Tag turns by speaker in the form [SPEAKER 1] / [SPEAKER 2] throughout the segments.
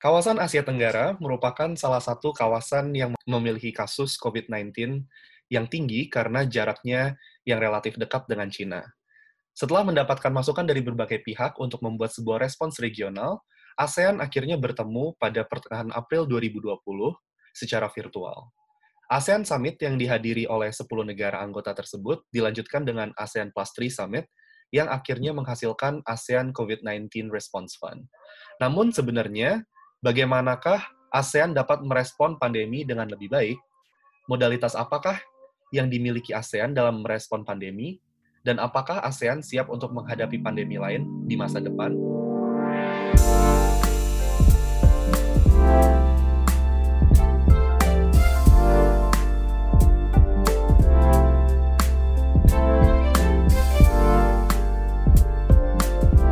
[SPEAKER 1] Kawasan Asia Tenggara merupakan salah satu kawasan yang memiliki kasus COVID-19 yang tinggi karena jaraknya yang relatif dekat dengan China. Setelah mendapatkan masukan dari berbagai pihak untuk membuat sebuah respons regional, ASEAN akhirnya bertemu pada pertengahan April 2020 secara virtual. ASEAN Summit yang dihadiri oleh 10 negara anggota tersebut dilanjutkan dengan ASEAN Plus 3 Summit yang akhirnya menghasilkan ASEAN COVID-19 Response Fund. Namun sebenarnya bagaimanakah ASEAN dapat merespon pandemi dengan lebih baik? Modalitas apakah yang dimiliki ASEAN dalam merespon pandemi? Dan apakah ASEAN siap untuk menghadapi pandemi lain di masa depan?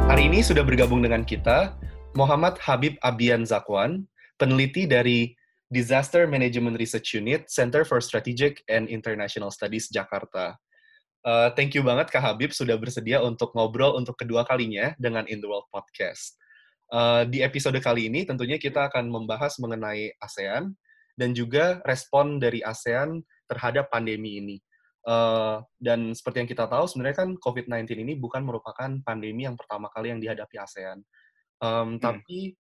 [SPEAKER 1] Hari ini sudah bergabung dengan kita Muhammad Habib Abian Zakwan, peneliti dari Disaster Management Research Unit, Center for Strategic and International Studies, Jakarta. Uh, thank you banget Kak Habib sudah bersedia untuk ngobrol untuk kedua kalinya dengan In The World Podcast. Uh, di episode kali ini tentunya kita akan membahas mengenai ASEAN dan juga respon dari ASEAN terhadap pandemi ini. Uh, dan seperti yang kita tahu, sebenarnya kan COVID-19 ini bukan merupakan pandemi yang pertama kali yang dihadapi ASEAN. Um, hmm. Tapi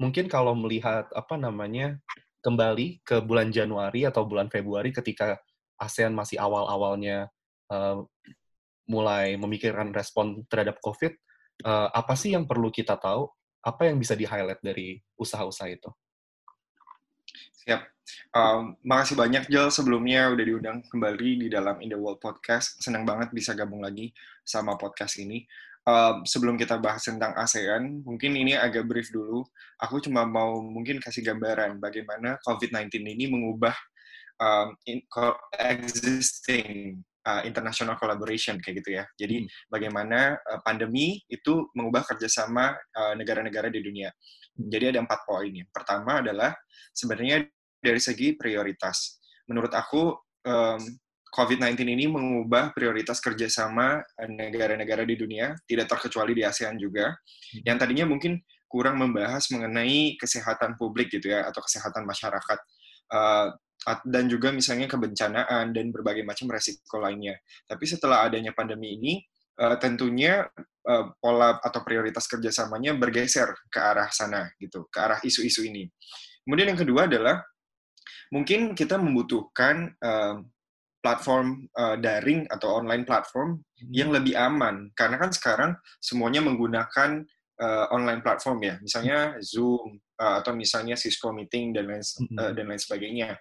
[SPEAKER 1] mungkin kalau melihat apa namanya kembali ke bulan Januari atau bulan Februari ketika ASEAN masih awal-awalnya uh, mulai memikirkan respon terhadap COVID, uh, apa sih yang perlu kita tahu? Apa yang bisa di-highlight dari usaha-usaha itu?
[SPEAKER 2] Siap. Um, makasih banyak, Jel, sebelumnya udah diundang kembali di dalam In The World Podcast. Senang banget bisa gabung lagi sama podcast ini uh, sebelum kita bahas tentang ASEAN, mungkin ini agak brief dulu. Aku cuma mau mungkin kasih gambaran bagaimana COVID-19 ini mengubah um, in, existing uh, international collaboration kayak gitu ya. Jadi hmm. bagaimana uh, pandemi itu mengubah kerjasama negara-negara uh, di dunia. Hmm. Jadi ada empat poin. Yang pertama adalah sebenarnya dari segi prioritas. Menurut aku um, COVID-19 ini mengubah prioritas kerjasama eh, negara-negara di dunia, tidak terkecuali di ASEAN juga, hmm. yang tadinya mungkin kurang membahas mengenai kesehatan publik gitu ya, atau kesehatan masyarakat, uh, dan juga misalnya kebencanaan dan berbagai macam resiko lainnya. Tapi setelah adanya pandemi ini, uh, tentunya uh, pola atau prioritas kerjasamanya bergeser ke arah sana gitu, ke arah isu-isu ini. Kemudian yang kedua adalah mungkin kita membutuhkan uh, platform uh, daring atau online platform hmm. yang lebih aman karena kan sekarang semuanya menggunakan uh, online platform ya misalnya Zoom uh, atau misalnya Cisco meeting dan lain hmm. uh, dan lain sebagainya.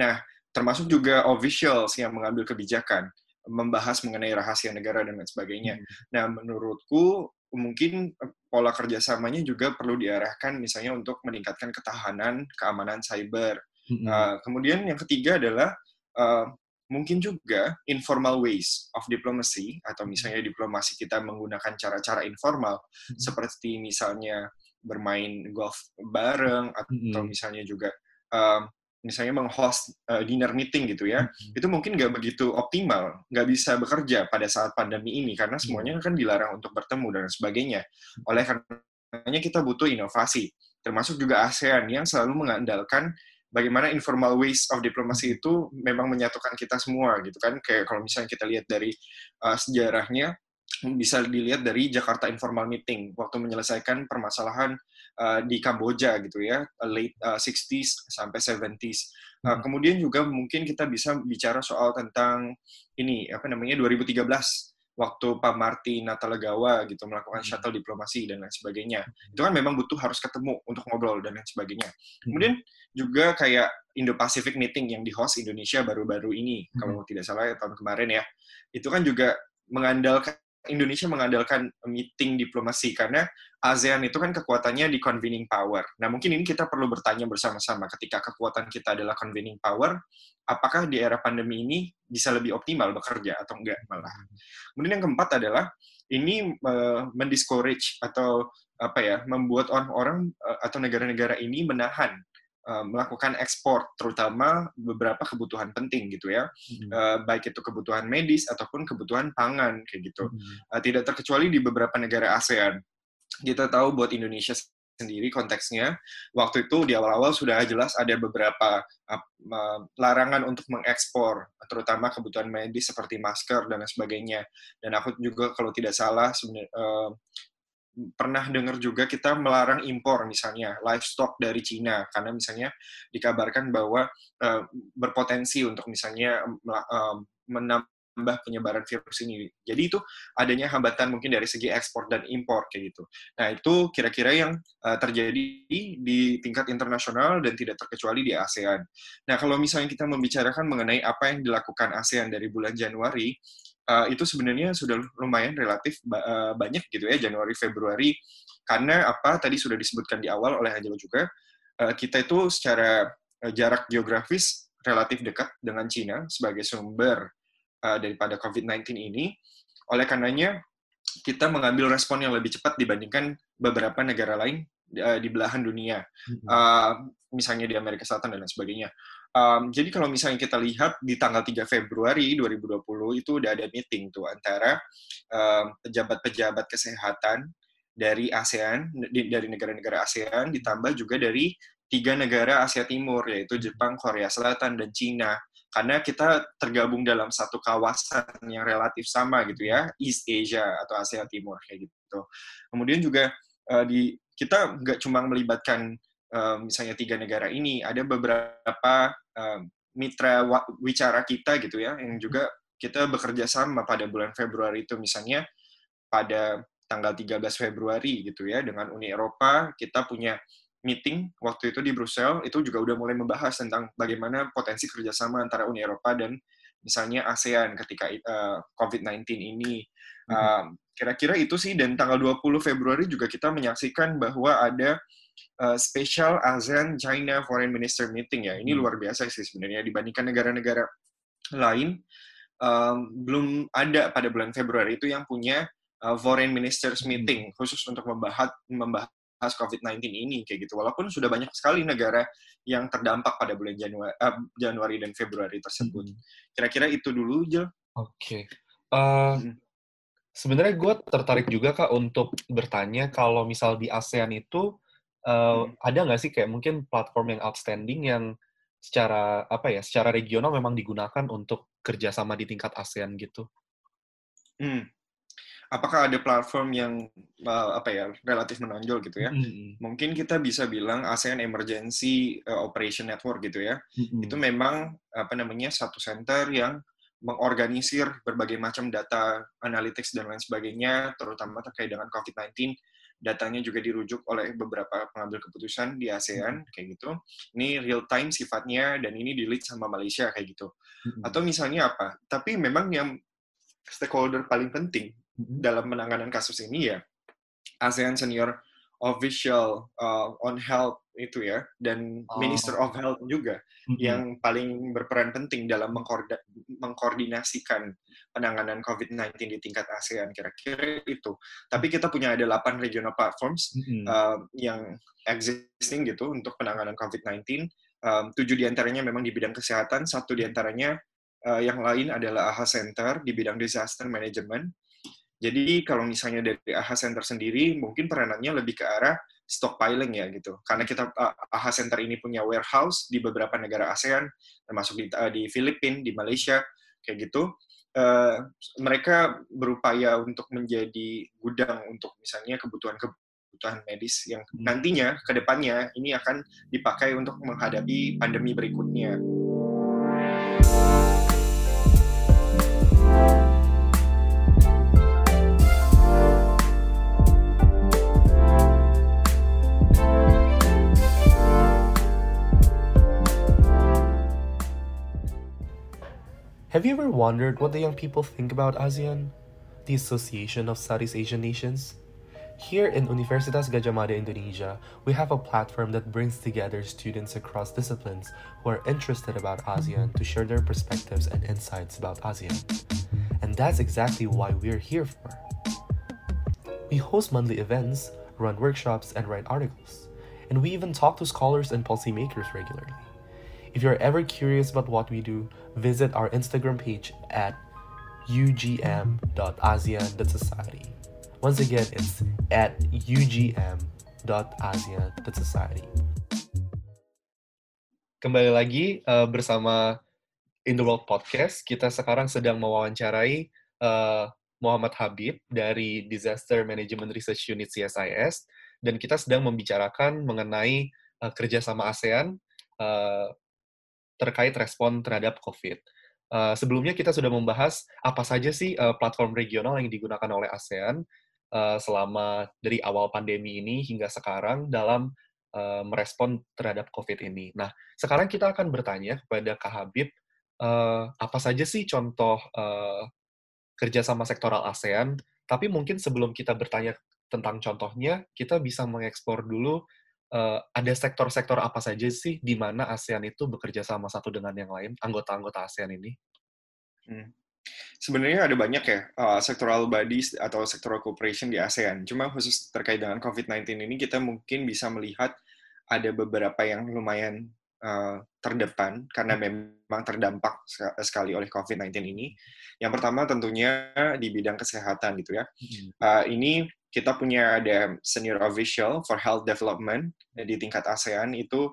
[SPEAKER 2] Nah termasuk juga officials yang mengambil kebijakan membahas mengenai rahasia negara dan lain sebagainya. Hmm. Nah menurutku mungkin pola kerjasamanya juga perlu diarahkan misalnya untuk meningkatkan ketahanan keamanan cyber. Hmm. Uh, kemudian yang ketiga adalah uh, mungkin juga informal ways of diplomacy atau hmm. misalnya diplomasi kita menggunakan cara-cara informal hmm. seperti misalnya bermain golf bareng atau hmm. misalnya juga um, misalnya menghost uh, dinner meeting gitu ya hmm. itu mungkin nggak begitu optimal nggak bisa bekerja pada saat pandemi ini karena hmm. semuanya kan dilarang untuk bertemu dan sebagainya oleh karenanya kita butuh inovasi termasuk juga ASEAN yang selalu mengandalkan bagaimana informal ways of diplomacy itu memang menyatukan kita semua gitu kan kayak kalau misalnya kita lihat dari uh, sejarahnya bisa dilihat dari Jakarta Informal Meeting waktu menyelesaikan permasalahan uh, di Kamboja gitu ya late uh, 60s sampai 70s. Uh, hmm. kemudian juga mungkin kita bisa bicara soal tentang ini apa namanya 2013 waktu Pak Marty Natalegawa gitu melakukan hmm. shuttle diplomasi dan lain sebagainya. Hmm. Itu kan memang butuh harus ketemu untuk ngobrol dan lain sebagainya. Hmm. Kemudian juga kayak Indo-Pacific meeting yang di host Indonesia baru-baru ini, kalau tidak salah ya, tahun kemarin ya. Itu kan juga mengandalkan Indonesia mengandalkan meeting diplomasi karena ASEAN itu kan kekuatannya di convening power. Nah, mungkin ini kita perlu bertanya bersama-sama ketika kekuatan kita adalah convening power, apakah di era pandemi ini bisa lebih optimal bekerja atau enggak malah. Kemudian yang keempat adalah ini uh, mendiscourage atau apa ya, membuat orang-orang uh, atau negara-negara ini menahan Eh, melakukan ekspor terutama beberapa kebutuhan penting gitu ya hmm. uh, baik itu kebutuhan medis ataupun kebutuhan pangan kayak gitu hmm. uh, tidak terkecuali di beberapa negara ASEAN kita tahu buat Indonesia sendiri konteksnya. Waktu itu di awal-awal sudah jelas ada beberapa larangan untuk mengekspor terutama kebutuhan medis seperti masker dan sebagainya. Dan aku juga kalau tidak salah uh, pernah dengar juga kita melarang impor misalnya livestock dari Cina. Karena misalnya dikabarkan bahwa uh, berpotensi untuk misalnya uh, menambah penyebaran virus ini. Jadi itu adanya hambatan mungkin dari segi ekspor dan impor kayak gitu. Nah itu kira-kira yang uh, terjadi di tingkat internasional dan tidak terkecuali di ASEAN. Nah kalau misalnya kita membicarakan mengenai apa yang dilakukan ASEAN dari bulan Januari, uh, itu sebenarnya sudah lumayan relatif uh, banyak gitu ya Januari Februari karena apa tadi sudah disebutkan di awal oleh Angelo juga uh, kita itu secara uh, jarak geografis relatif dekat dengan Cina sebagai sumber uh, daripada COVID-19 ini. Oleh karenanya kita mengambil respon yang lebih cepat dibandingkan beberapa negara lain uh, di belahan dunia, uh, misalnya di Amerika Selatan dan lain sebagainya. Um, jadi kalau misalnya kita lihat di tanggal 3 Februari 2020 itu udah ada meeting tuh antara pejabat-pejabat kesehatan dari ASEAN, dari negara-negara ASEAN, ditambah juga dari tiga negara Asia Timur, yaitu Jepang, Korea Selatan, dan Cina. Karena kita tergabung dalam satu kawasan yang relatif sama gitu ya, East Asia atau Asia Timur kayak gitu. Kemudian juga uh, di kita nggak cuma melibatkan uh, misalnya tiga negara ini, ada beberapa uh, mitra wicara kita gitu ya, yang juga kita bekerja sama pada bulan Februari itu misalnya pada tanggal 13 Februari gitu ya dengan Uni Eropa kita punya meeting waktu itu di Brussels itu juga udah mulai membahas tentang bagaimana potensi kerjasama antara Uni Eropa dan misalnya ASEAN ketika uh, COVID-19 ini. Uh, kira-kira itu sih dan tanggal 20 Februari juga kita menyaksikan bahwa ada uh, special ASEAN China Foreign Minister Meeting ya. Ini hmm. luar biasa sih sebenarnya dibandingkan negara-negara lain um, belum ada pada bulan Februari itu yang punya uh, Foreign Ministers hmm. Meeting khusus untuk membahas membahas COVID-19 ini kayak gitu. Walaupun sudah banyak sekali negara yang terdampak pada bulan Januari, uh, Januari dan Februari tersebut. Hmm. Kira-kira itu dulu, Jel.
[SPEAKER 1] Oke. Okay. Uh, hmm. Sebenarnya gue tertarik juga kak untuk bertanya kalau misal di ASEAN itu uh, hmm. ada nggak sih kayak mungkin platform yang outstanding yang secara apa ya secara regional memang digunakan untuk kerjasama di tingkat ASEAN gitu?
[SPEAKER 2] Hmm. Apakah ada platform yang uh, apa ya relatif menonjol gitu ya? Mm-hmm. Mungkin kita bisa bilang ASEAN Emergency uh, Operation Network gitu ya. Mm-hmm. Itu memang apa namanya satu center yang mengorganisir berbagai macam data analytics dan lain sebagainya, terutama terkait dengan COVID-19 datanya juga dirujuk oleh beberapa pengambil keputusan di ASEAN hmm. kayak gitu. Ini real time sifatnya dan ini di lead sama Malaysia kayak gitu. Hmm. Atau misalnya apa? Tapi memang yang stakeholder paling penting. Dalam penanganan kasus ini ya ASEAN Senior Official uh, on Health itu ya dan oh. Minister of Health juga mm-hmm. yang paling berperan penting dalam mengkoordinasikan penanganan COVID-19 di tingkat ASEAN kira-kira itu. Tapi kita punya ada 8 regional platforms mm-hmm. uh, yang existing gitu untuk penanganan COVID-19. Um, tujuh di antaranya memang di bidang kesehatan, satu di antaranya uh, yang lain adalah AHA Center di bidang disaster management. Jadi kalau misalnya dari AHA Center sendiri, mungkin peranannya lebih ke arah stockpiling ya gitu. Karena kita AHA Center ini punya warehouse di beberapa negara ASEAN, termasuk di, uh, di Filipina, di Malaysia, kayak gitu. Uh, mereka berupaya untuk menjadi gudang untuk misalnya kebutuhan kebutuhan medis yang hmm. nantinya ke depannya ini akan dipakai untuk menghadapi pandemi berikutnya.
[SPEAKER 1] Have you ever wondered what the young people think about ASEAN, the Association of Southeast Asian Nations? Here in Universitas Gadjah Mada, Indonesia, we have a platform that brings together students across disciplines who are interested about ASEAN to share their perspectives and insights about ASEAN. And that's exactly why we're here for. We host monthly events, run workshops, and write articles. And we even talk to scholars and policymakers regularly. If you're ever curious about what we do, visit our Instagram page at ugm.asean.society. Once again, it's at
[SPEAKER 3] www.asia.society.
[SPEAKER 1] Kembali lagi uh, bersama In the World Podcast. Kita sekarang sedang mewawancarai uh, Muhammad Habib dari Disaster Management Research Unit CSIS, dan kita sedang membicarakan mengenai uh, kerjasama ASEAN uh, terkait respon terhadap COVID. Uh, sebelumnya kita sudah membahas apa saja sih uh, platform regional yang digunakan oleh ASEAN uh, selama dari awal pandemi ini hingga sekarang dalam uh, merespon terhadap COVID ini. Nah, sekarang kita akan bertanya kepada Kak Habib, uh, apa saja sih contoh uh, kerjasama sektoral ASEAN, tapi mungkin sebelum kita bertanya tentang contohnya, kita bisa mengekspor dulu uh, ada sektor-sektor apa saja sih di mana ASEAN itu bekerja sama satu dengan yang lain, anggota-anggota ASEAN ini?
[SPEAKER 2] Hmm. Sebenarnya ada banyak ya uh, sectoral bodies atau sectoral cooperation di ASEAN. Cuma khusus terkait dengan COVID-19 ini kita mungkin bisa melihat ada beberapa yang lumayan uh, terdepan karena memang terdampak sekali oleh COVID-19 ini. Yang pertama tentunya di bidang kesehatan gitu ya. Uh, ini kita punya ada senior official for health development di tingkat ASEAN itu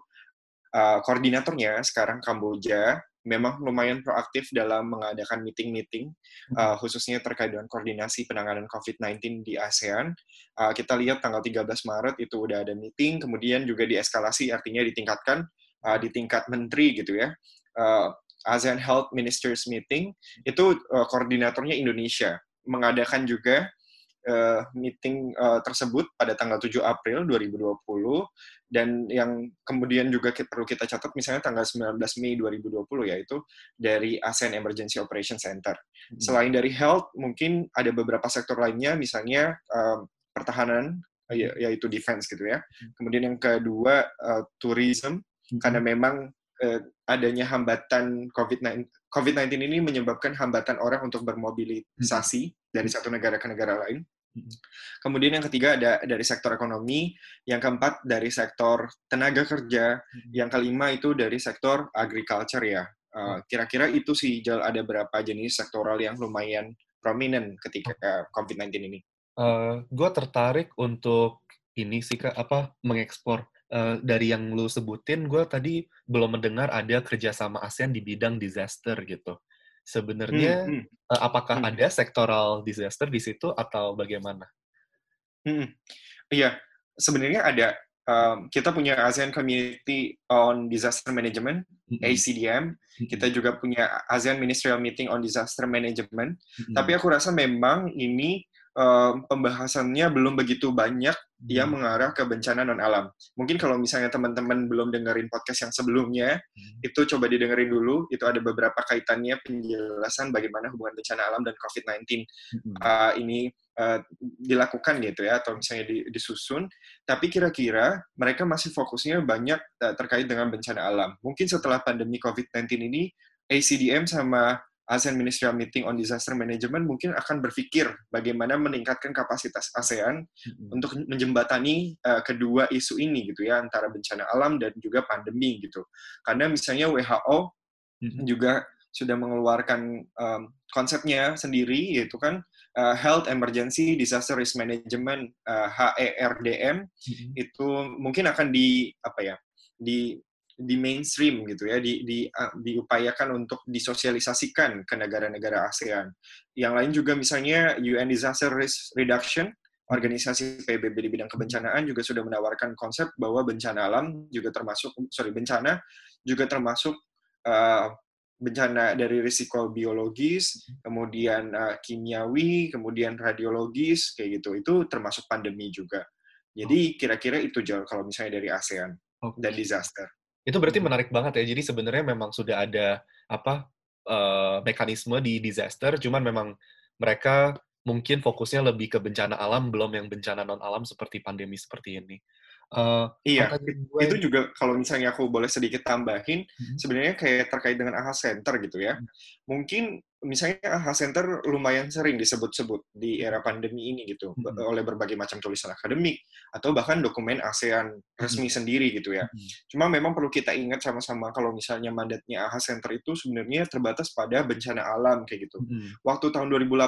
[SPEAKER 2] uh, koordinatornya sekarang Kamboja memang lumayan proaktif dalam mengadakan meeting-meeting uh, khususnya terkait dengan koordinasi penanganan COVID-19 di ASEAN. Uh, kita lihat tanggal 13 Maret itu udah ada meeting, kemudian juga dieskalasi artinya ditingkatkan uh, di tingkat menteri gitu ya. Uh, ASEAN Health Ministers Meeting itu uh, koordinatornya Indonesia mengadakan juga uh, meeting uh, tersebut pada tanggal 7 April 2020 dan yang kemudian juga kita, perlu kita catat misalnya tanggal 19 Mei 2020 yaitu dari ASEAN Emergency Operation Center. Hmm. Selain dari health mungkin ada beberapa sektor lainnya misalnya uh, pertahanan ya, yaitu defense gitu ya. Hmm. Kemudian yang kedua uh, tourism hmm. karena memang uh, adanya hambatan COVID-19 COVID-19 ini menyebabkan hambatan orang untuk bermobilisasi hmm. Dari satu negara ke negara lain. Kemudian yang ketiga ada dari sektor ekonomi, yang keempat dari sektor tenaga kerja, yang kelima itu dari sektor agriculture ya. Uh, kira-kira itu sih ada berapa jenis sektoral yang lumayan prominent ketika uh, COVID-19 ini.
[SPEAKER 1] Uh, gue tertarik untuk ini sih kak apa mengekspor uh, dari yang lu sebutin, gue tadi belum mendengar ada kerjasama ASEAN di bidang disaster gitu. Sebenarnya, hmm, hmm. Uh, apakah hmm. ada sektoral disaster di situ atau bagaimana?
[SPEAKER 2] Hmm. Iya, sebenarnya ada. Um, kita punya ASEAN Community on Disaster Management hmm. ACDM. Hmm. Kita juga punya ASEAN Ministerial Meeting on Disaster Management. Hmm. Tapi aku rasa memang ini pembahasannya belum begitu banyak hmm. yang mengarah ke bencana non alam. Mungkin kalau misalnya teman-teman belum dengerin podcast yang sebelumnya, hmm. itu coba didengerin dulu. Itu ada beberapa kaitannya penjelasan bagaimana hubungan bencana alam dan COVID-19 hmm. uh, ini uh, dilakukan gitu ya, atau misalnya disusun. Tapi kira-kira mereka masih fokusnya banyak uh, terkait dengan bencana alam. Mungkin setelah pandemi COVID-19 ini, ACDM sama ASEAN Ministerial Meeting on Disaster Management mungkin akan berpikir bagaimana meningkatkan kapasitas ASEAN hmm. untuk menjembatani uh, kedua isu ini gitu ya antara bencana alam dan juga pandemi gitu. Karena misalnya WHO hmm. juga sudah mengeluarkan um, konsepnya sendiri yaitu kan uh, Health Emergency Disaster Risk Management uh, HERDM hmm. itu mungkin akan di apa ya di di mainstream gitu ya, di, di, uh, diupayakan untuk disosialisasikan ke negara-negara ASEAN. Yang lain juga misalnya UN Disaster Risk Reduction, organisasi PBB di bidang kebencanaan juga sudah menawarkan konsep bahwa bencana alam juga termasuk, sorry, bencana juga termasuk uh, bencana dari risiko biologis, kemudian uh, kimiawi, kemudian radiologis, kayak gitu. Itu termasuk pandemi juga. Jadi kira-kira itu jauh kalau misalnya dari ASEAN okay. dan disaster.
[SPEAKER 1] Itu berarti menarik banget ya. Jadi sebenarnya memang sudah ada apa uh, mekanisme di disaster, cuman memang mereka mungkin fokusnya lebih ke bencana alam, belum yang bencana non alam seperti pandemi seperti ini.
[SPEAKER 2] Uh, iya, gue... itu juga kalau misalnya aku boleh sedikit tambahin, hmm. sebenarnya kayak terkait dengan AHA Center gitu ya. Hmm. Mungkin misalnya AHA Center lumayan sering disebut-sebut di era pandemi ini gitu, hmm. oleh berbagai macam tulisan akademik, atau bahkan dokumen ASEAN resmi hmm. sendiri gitu ya. Hmm. Cuma memang perlu kita ingat sama-sama kalau misalnya mandatnya AHA Center itu sebenarnya terbatas pada bencana alam kayak gitu. Hmm. Waktu tahun 2018,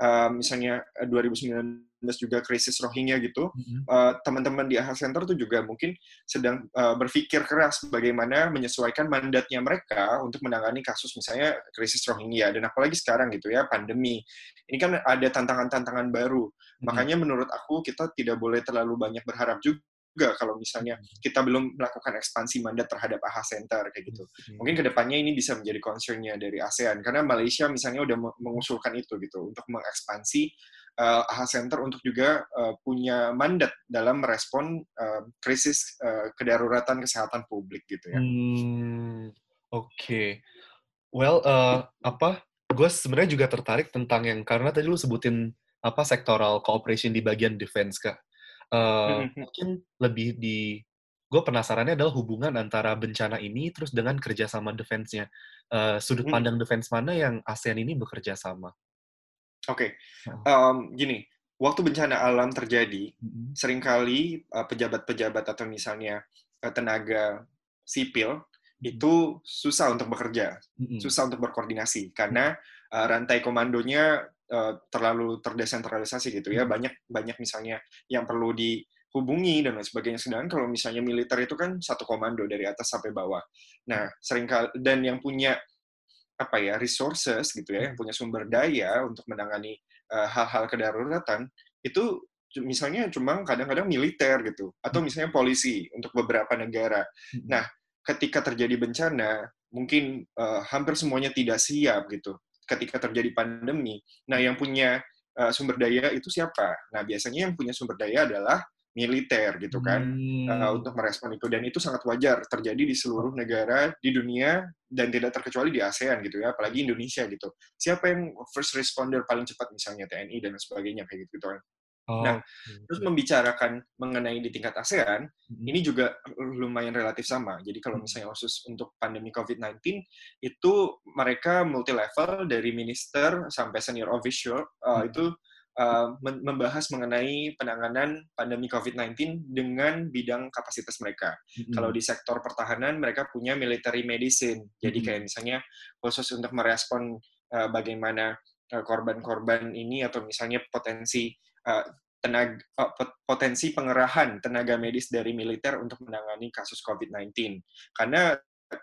[SPEAKER 2] uh, misalnya 2019 juga krisis Rohingya gitu, mm-hmm. uh, teman-teman di AHA Center tuh juga mungkin sedang uh, berpikir keras bagaimana menyesuaikan mandatnya mereka untuk menangani kasus misalnya krisis Rohingya dan apalagi sekarang gitu ya pandemi. Ini kan ada tantangan-tantangan baru. Mm-hmm. Makanya menurut aku kita tidak boleh terlalu banyak berharap juga juga kalau misalnya hmm. kita belum melakukan ekspansi mandat terhadap AHA Center kayak gitu. Hmm. Mungkin ke depannya ini bisa menjadi concernnya dari ASEAN karena Malaysia misalnya udah mengusulkan itu gitu untuk mengekspansi uh, AHA Center untuk juga uh, punya mandat dalam merespon uh, krisis uh, kedaruratan kesehatan publik gitu ya.
[SPEAKER 1] Hmm, Oke, okay. well uh, apa? Gue sebenarnya juga tertarik tentang yang karena tadi lu sebutin apa sektoral cooperation di bagian defense kak. Uh, mungkin lebih di gue penasarannya adalah hubungan antara bencana ini terus dengan kerjasama defense-nya. Uh, sudut pandang defense mana yang ASEAN ini bekerja sama?
[SPEAKER 2] Oke, okay. um, gini, waktu bencana alam terjadi, mm-hmm. sering kali uh, pejabat-pejabat atau misalnya uh, tenaga sipil mm-hmm. itu susah untuk bekerja, mm-hmm. susah untuk berkoordinasi karena uh, rantai komandonya uh, terlalu terdesentralisasi gitu ya. Banyak banyak misalnya yang perlu dihubungi dan lain sebagainya. Sedangkan kalau misalnya militer itu kan satu komando dari atas sampai bawah. Nah, sering kali dan yang punya apa ya resources gitu ya, yang punya sumber daya untuk menangani uh, hal-hal kedaruratan itu misalnya cuma kadang-kadang militer gitu atau misalnya polisi untuk beberapa negara. Nah, ketika terjadi bencana, mungkin uh, hampir semuanya tidak siap gitu ketika terjadi pandemi. Nah, yang punya uh, sumber daya itu siapa? Nah, biasanya yang punya sumber daya adalah militer gitu kan hmm. uh, untuk merespon itu dan itu sangat wajar terjadi di seluruh negara di dunia dan tidak terkecuali di ASEAN gitu ya apalagi Indonesia gitu siapa yang first responder paling cepat misalnya TNI dan sebagainya kayak gitu, gitu kan Oh, nah, okay. terus membicarakan mengenai di tingkat ASEAN, hmm. ini juga lumayan relatif sama. Jadi kalau hmm. misalnya khusus untuk pandemi COVID-19, itu mereka multi level dari minister sampai senior official uh, hmm. itu uh, membahas mengenai penanganan pandemi COVID-19 dengan bidang kapasitas mereka. hmm Kalau di sektor pertahanan, mereka punya military medicine. Jadi hmm kayak misalnya khusus untuk merespon uh, bagaimana korban-korban ini atau misalnya potensi uh, tenaga potensi pengerahan tenaga medis dari militer untuk menangani kasus COVID-19. Karena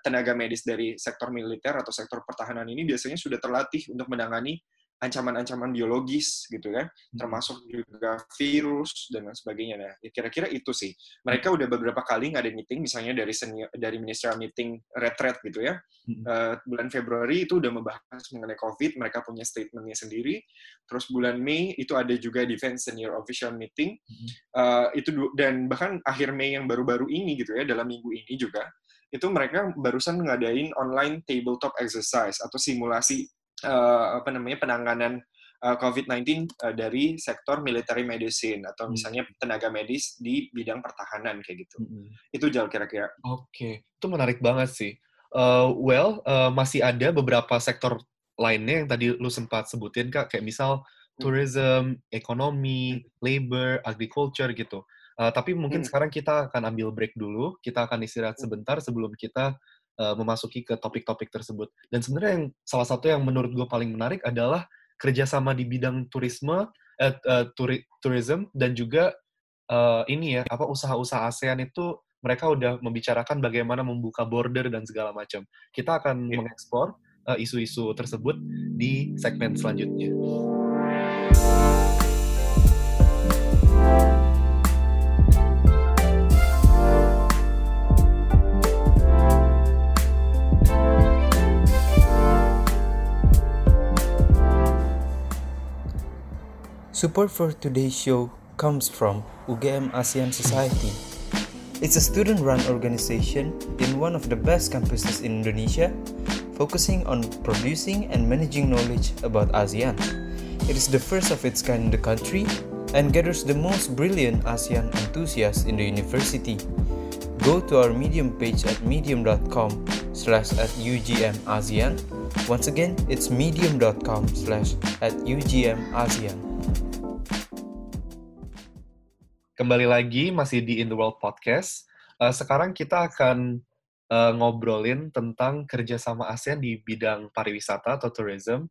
[SPEAKER 2] tenaga medis dari sektor militer atau sektor pertahanan ini biasanya sudah terlatih untuk menangani ancaman-ancaman biologis gitu kan, hmm. termasuk juga virus dan lain sebagainya. Nah, ya kira-kira itu sih. Mereka udah beberapa kali nggak ada meeting, misalnya dari senior, dari ministerial meeting retret gitu ya. Uh, bulan Februari itu udah membahas mengenai COVID, mereka punya statementnya sendiri. Terus bulan Mei itu ada juga defense senior official meeting. Uh, itu dan bahkan akhir Mei yang baru-baru ini gitu ya, dalam minggu ini juga itu mereka barusan ngadain online tabletop exercise atau simulasi uh, apa namanya penanganan uh, COVID-19 uh, dari sektor military medicine atau hmm. misalnya tenaga medis di bidang pertahanan kayak gitu. Hmm. Itu jauh kira-kira.
[SPEAKER 1] Oke, okay. itu menarik banget sih. Uh, well, uh, masih ada beberapa sektor lainnya yang tadi lu sempat sebutin kak, kayak misal hmm. tourism, ekonomi, hmm. labor, agriculture gitu. Uh, tapi mungkin hmm. sekarang kita akan ambil break dulu. Kita akan istirahat sebentar sebelum kita uh, memasuki ke topik-topik tersebut. Dan sebenarnya yang salah satu yang menurut gue paling menarik adalah kerjasama di bidang turisme, uh, uh, turi, tourism dan juga uh, ini ya apa usaha-usaha ASEAN itu mereka udah membicarakan bagaimana membuka border dan segala macam. Kita akan yeah. mengeksplor isu-isu tersebut di segmen selanjutnya.
[SPEAKER 3] Support for today's show comes from UGM ASEAN Society. It's a student run organization in one of the best campuses in Indonesia, focusing on producing and managing knowledge about ASEAN. It is the first of its kind in the country and gathers the most brilliant ASEAN enthusiasts in the university. Go to our Medium page at medium.com slash at UGM ASEAN. Once again, it's medium.com slash at UGM ASEAN.
[SPEAKER 1] Kembali lagi masih di In the World Podcast. Uh, sekarang kita akan uh, ngobrolin tentang kerjasama ASEAN di bidang pariwisata atau tourism.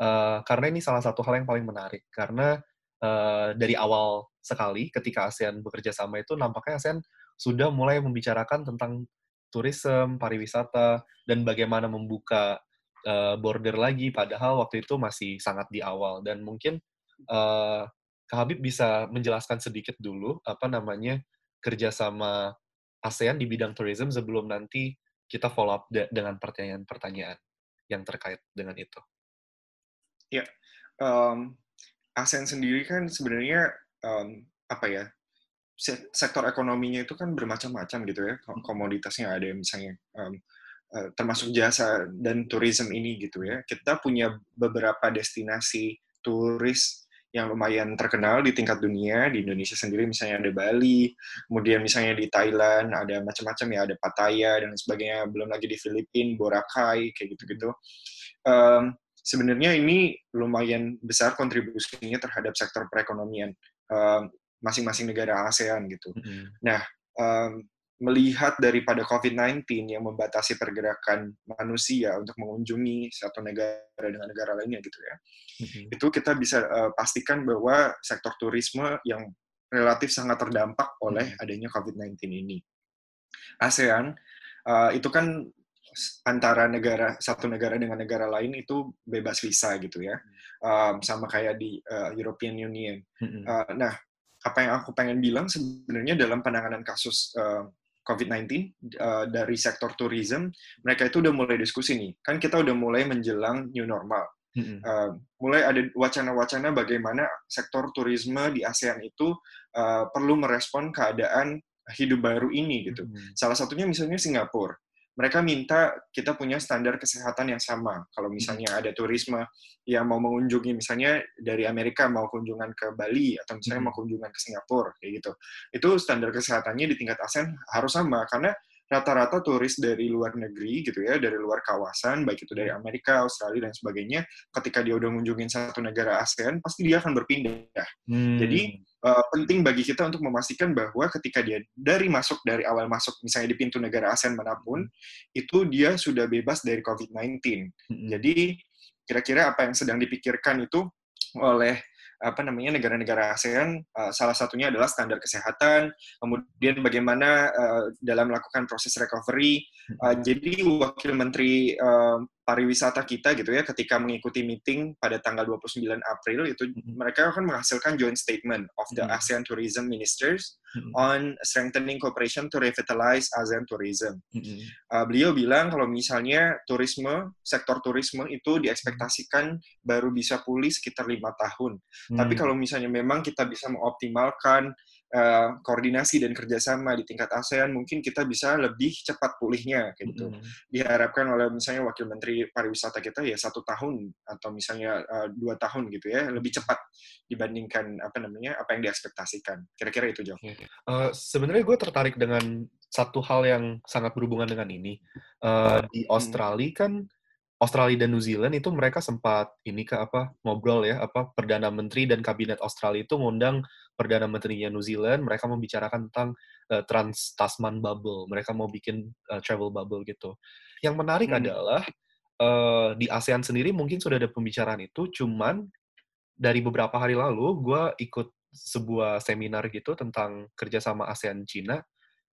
[SPEAKER 1] Uh, karena ini salah satu hal yang paling menarik. Karena uh, dari awal sekali ketika ASEAN bekerja sama itu nampaknya ASEAN sudah mulai membicarakan tentang turisme, pariwisata, dan bagaimana membuka uh, border lagi, padahal waktu itu masih sangat di awal. Dan mungkin uh, Kak Habib bisa menjelaskan sedikit dulu apa namanya kerjasama ASEAN di bidang tourism sebelum nanti kita follow up de dengan pertanyaan-pertanyaan yang terkait dengan itu.
[SPEAKER 2] Ya, um, ASEAN sendiri kan sebenarnya um, apa ya sektor ekonominya itu kan bermacam-macam gitu ya komoditasnya ada misalnya um, uh, termasuk jasa dan tourism ini gitu ya kita punya beberapa destinasi turis yang lumayan terkenal di tingkat dunia di Indonesia sendiri misalnya ada Bali kemudian misalnya di Thailand ada macam-macam ya ada Pattaya dan sebagainya belum lagi di Filipina Boracay kayak gitu-gitu um, sebenarnya ini lumayan besar kontribusinya terhadap sektor perekonomian um, masing-masing negara ASEAN gitu. Mm-hmm. Nah, um, melihat daripada COVID-19 yang membatasi pergerakan manusia untuk mengunjungi satu negara dengan negara lainnya gitu ya, mm-hmm. itu kita bisa uh, pastikan bahwa sektor turisme yang relatif sangat terdampak oleh mm-hmm. adanya COVID-19 ini. ASEAN uh, itu kan antara negara satu negara dengan negara lain itu bebas visa gitu ya, um, sama kayak di uh, European Union. Uh, nah, apa yang aku pengen bilang sebenarnya dalam penanganan kasus uh, COVID-19 uh, dari sektor tourism, mereka itu udah mulai diskusi nih. Kan kita udah mulai menjelang new normal. Mm-hmm. Uh, mulai ada wacana-wacana bagaimana sektor turisme di ASEAN itu uh, perlu merespon keadaan hidup baru ini gitu. Mm-hmm. Salah satunya misalnya Singapura mereka minta kita punya standar kesehatan yang sama. Kalau misalnya ada turisme yang mau mengunjungi misalnya dari Amerika mau kunjungan ke Bali atau misalnya mau kunjungan ke Singapura kayak gitu. Itu standar kesehatannya di tingkat ASEAN harus sama karena rata-rata turis dari luar negeri gitu ya, dari luar kawasan, baik itu dari Amerika, Australia dan sebagainya, ketika dia udah mengunjungi satu negara ASEAN, pasti dia akan berpindah. Hmm. Jadi uh, penting bagi kita untuk memastikan bahwa ketika dia dari masuk dari awal masuk misalnya di pintu negara ASEAN mana pun, itu dia sudah bebas dari COVID-19. Hmm. Jadi kira-kira apa yang sedang dipikirkan itu oleh apa namanya negara-negara ASEAN uh, salah satunya adalah standar kesehatan kemudian bagaimana uh, dalam melakukan proses recovery uh, jadi wakil menteri uh, pariwisata kita gitu ya ketika mengikuti meeting pada tanggal 29 April itu mm-hmm. mereka akan menghasilkan joint statement of the mm-hmm. ASEAN Tourism Ministers mm-hmm. on strengthening cooperation to revitalize ASEAN tourism. Mm-hmm. Uh, beliau bilang kalau misalnya turisme sektor turisme itu diekspektasikan baru bisa pulih sekitar lima tahun. Mm-hmm. Tapi kalau misalnya memang kita bisa mengoptimalkan uh, koordinasi dan kerjasama di tingkat ASEAN mungkin kita bisa lebih cepat pulihnya gitu. Mm -hmm. Diharapkan oleh misalnya wakil menteri pariwisata kita ya satu tahun atau misalnya uh, dua tahun gitu ya lebih cepat dibandingkan apa namanya apa yang diekspektasikan. Kira-kira itu jawab.
[SPEAKER 1] Uh, Sebenarnya gue tertarik dengan satu hal yang sangat berhubungan dengan ini. Uh, di Australia kan Australia dan New Zealand itu mereka sempat ini ke apa ngobrol ya apa perdana menteri dan kabinet Australia itu ngundang perdana menterinya New Zealand mereka membicarakan tentang uh, Trans Tasman bubble mereka mau bikin uh, travel bubble gitu yang menarik hmm. adalah uh, di ASEAN sendiri mungkin sudah ada pembicaraan itu cuman dari beberapa hari lalu gue ikut sebuah seminar gitu tentang kerjasama ASEAN Cina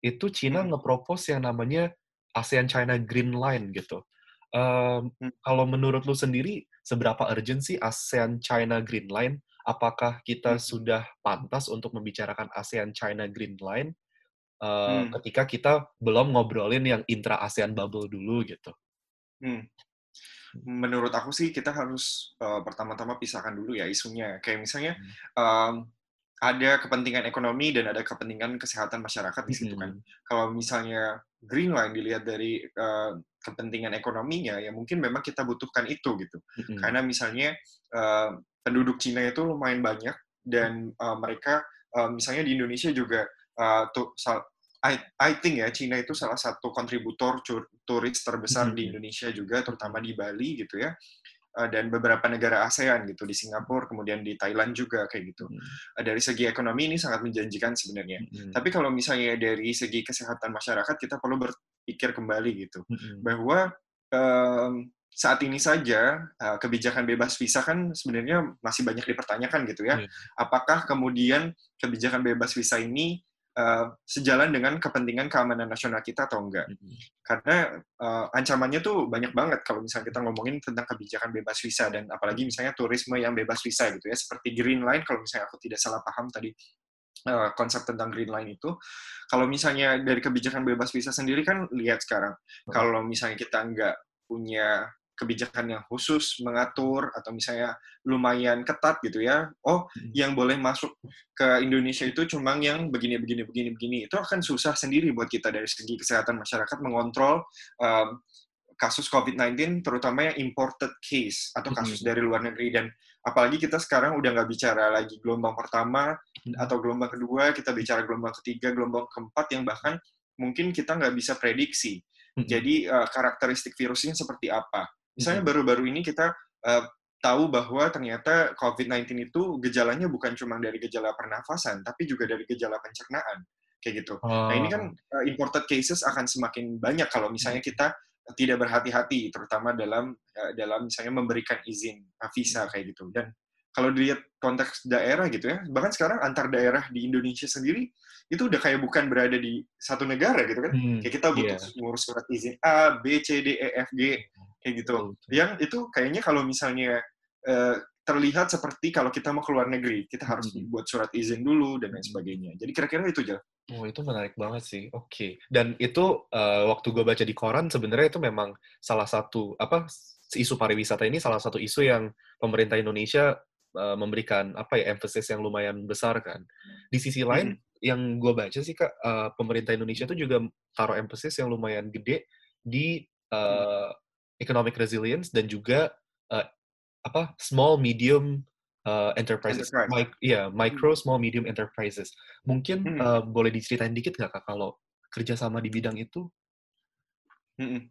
[SPEAKER 1] itu Cina hmm. ngepropose yang namanya ASEAN China Green Line gitu Um, kalau menurut lu sendiri, seberapa urgent sih ASEAN China Green Line? Apakah kita hmm. sudah pantas untuk membicarakan ASEAN China Green Line uh, hmm. ketika kita belum ngobrolin yang intra ASEAN bubble dulu gitu?
[SPEAKER 2] Hmm. Menurut aku sih kita harus uh, pertama-tama pisahkan dulu ya isunya. Kayak misalnya hmm. um, ada kepentingan ekonomi dan ada kepentingan kesehatan masyarakat di situ kan. Hmm. Kalau misalnya Green Line dilihat dari uh, kepentingan ekonominya ya mungkin memang kita butuhkan itu gitu mm-hmm. karena misalnya uh, penduduk Cina itu lumayan banyak dan uh, mereka uh, misalnya di Indonesia juga uh, tuh I, I think ya Cina itu salah satu kontributor turis terbesar mm-hmm. di Indonesia juga terutama di Bali gitu ya dan beberapa negara ASEAN gitu di Singapura kemudian di Thailand juga kayak gitu hmm. dari segi ekonomi ini sangat menjanjikan sebenarnya hmm. tapi kalau misalnya dari segi kesehatan masyarakat kita perlu ber, pikir kembali gitu mm-hmm. bahwa um, saat ini saja uh, kebijakan bebas visa kan sebenarnya masih banyak dipertanyakan gitu ya. Yeah. Apakah kemudian kebijakan bebas visa ini uh, sejalan dengan kepentingan keamanan nasional kita atau enggak? Mm -hmm. Karena uh, ancamannya tuh banyak banget kalau misalnya kita ngomongin tentang kebijakan bebas visa dan apalagi misalnya turisme yang bebas visa gitu ya, seperti Green Line kalau misalnya aku tidak salah paham tadi uh, konsep tentang green line itu. Kalau misalnya dari kebijakan bebas visa sendiri kan lihat sekarang, hmm. kalau misalnya kita nggak punya kebijakan yang khusus mengatur atau misalnya lumayan ketat gitu ya. Oh, hmm. yang boleh masuk ke Indonesia itu cuma yang begini begini begini begini. Itu akan susah sendiri buat kita dari segi kesehatan masyarakat mengontrol um, kasus COVID-19 terutama yang imported case atau kasus hmm. dari luar negeri dan apalagi kita sekarang udah nggak bicara lagi gelombang pertama hmm. atau gelombang kedua, kita bicara gelombang ketiga, gelombang keempat yang bahkan mungkin kita nggak bisa prediksi. Hmm. Jadi uh, karakteristik virusnya seperti apa? Misalnya hmm. baru-baru ini kita uh, tahu bahwa ternyata COVID-19 itu gejalanya bukan cuma dari gejala pernafasan, tapi juga dari gejala pencernaan kayak gitu. Oh. Nah ini kan uh, imported cases akan semakin banyak kalau misalnya kita tidak berhati-hati terutama dalam uh, dalam misalnya memberikan izin uh, visa kayak gitu dan kalau dilihat konteks daerah gitu ya bahkan sekarang antar daerah di Indonesia sendiri itu udah kayak bukan berada di satu negara gitu kan hmm, kayak kita butuh yeah. ngurus surat izin A B C D E F G kayak gitu yang itu kayaknya kalau misalnya uh, terlihat seperti kalau kita mau keluar negeri kita harus hmm. buat surat izin dulu dan lain sebagainya jadi kira-kira itu aja
[SPEAKER 1] Oh, itu menarik banget sih. Oke. Okay. Dan itu uh, waktu gue baca di koran sebenarnya itu memang salah satu apa isu pariwisata ini salah satu isu yang pemerintah Indonesia uh, memberikan apa ya emphasis yang lumayan besar kan. Di sisi lain hmm. yang gue baca sih kak uh, pemerintah Indonesia itu juga taruh emphasis yang lumayan gede di uh, economic resilience dan juga uh, apa small medium uh, enterprises, Enterprise. Mi yeah, micro, hmm. small, medium enterprises. Mungkin hmm. uh, boleh diceritain dikit nggak kak kalau kerjasama di bidang itu?
[SPEAKER 2] Hmm. hmm.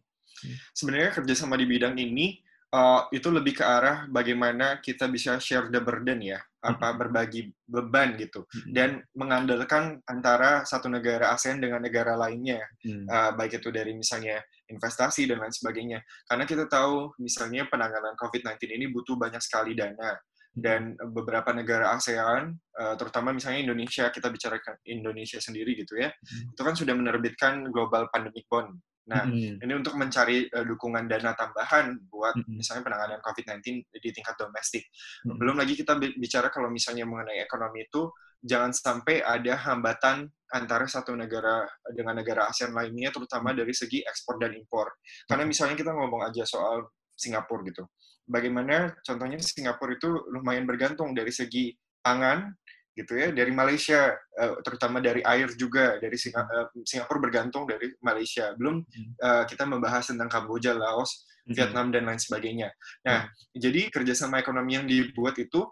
[SPEAKER 2] Sebenarnya kerjasama di bidang ini uh, itu lebih ke arah bagaimana kita bisa share the burden ya, apa hmm. berbagi beban gitu, hmm. dan mengandalkan antara satu negara ASEAN dengan negara lainnya, hmm. uh, baik itu dari misalnya investasi dan lain sebagainya. Karena kita tahu misalnya penanganan COVID-19 ini butuh banyak sekali dana dan beberapa negara ASEAN, eh, terutama misalnya Indonesia, kita bicara Indonesia sendiri gitu ya, hmm. itu kan sudah menerbitkan Global Pandemic Bond. Nah, hmm. ini untuk mencari uh, dukungan dana tambahan buat hmm. misalnya penanganan COVID-19 di tingkat domestik. Hmm. Belum lagi kita bicara kalau misalnya mengenai ekonomi itu, jangan sampai ada hambatan antara satu negara dengan negara ASEAN lainnya, terutama dari segi ekspor dan impor. Karena misalnya kita ngomong aja soal Singapura gitu bagaimana contohnya Singapura itu lumayan bergantung dari segi pangan gitu ya dari Malaysia eh, terutama dari air juga dari eh, Singapura bergantung dari Malaysia belum uh, kita membahas tentang Kamboja Laos hmm. Vietnam dan lain sebagainya nah hmm. jadi kerjasama ekonomi yang dibuat itu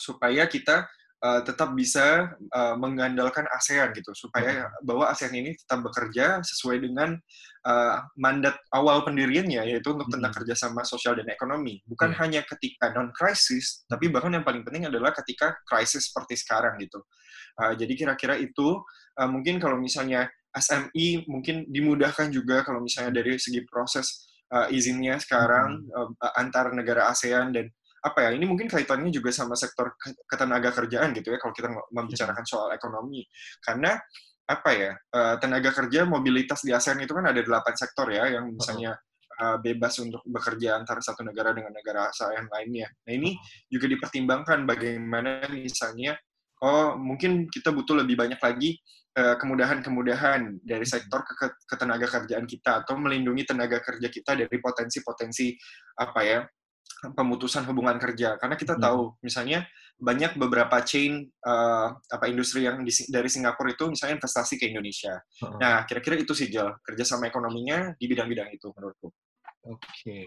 [SPEAKER 2] supaya kita uh, tetap bisa uh, mengandalkan ASEAN gitu. Supaya bahwa ASEAN ini tetap bekerja sesuai dengan uh, mandat awal pendiriannya yaitu untuk tentang kerjasama sosial dan ekonomi. Bukan hmm. hanya ketika non krisis tapi bahkan yang paling penting adalah ketika krisis seperti sekarang gitu. Uh, jadi kira-kira itu uh, mungkin kalau misalnya SMI mungkin dimudahkan juga kalau misalnya dari segi proses uh, izinnya sekarang uh, antar negara ASEAN dan apa ya ini mungkin kaitannya juga sama sektor ketenaga kerjaan gitu ya kalau kita membicarakan soal ekonomi. Karena apa ya uh, tenaga kerja mobilitas di ASEAN itu kan ada delapan sektor ya yang misalnya uh, bebas untuk bekerja antara satu negara dengan negara ASEAN lainnya. Nah ini juga dipertimbangkan bagaimana misalnya oh mungkin kita butuh lebih banyak lagi uh, kemudahan-kemudahan dari sektor ke ketenaga kerjaan kita atau melindungi tenaga kerja kita dari potensi-potensi apa ya pemutusan hubungan kerja karena kita hmm. tahu misalnya banyak beberapa chain uh, apa industri yang di, dari Singapura itu misalnya investasi ke Indonesia. Hmm. Nah, kira-kira itu sih Jel, kerjasama ekonominya di bidang-bidang itu menurutku.
[SPEAKER 1] Oke. Okay.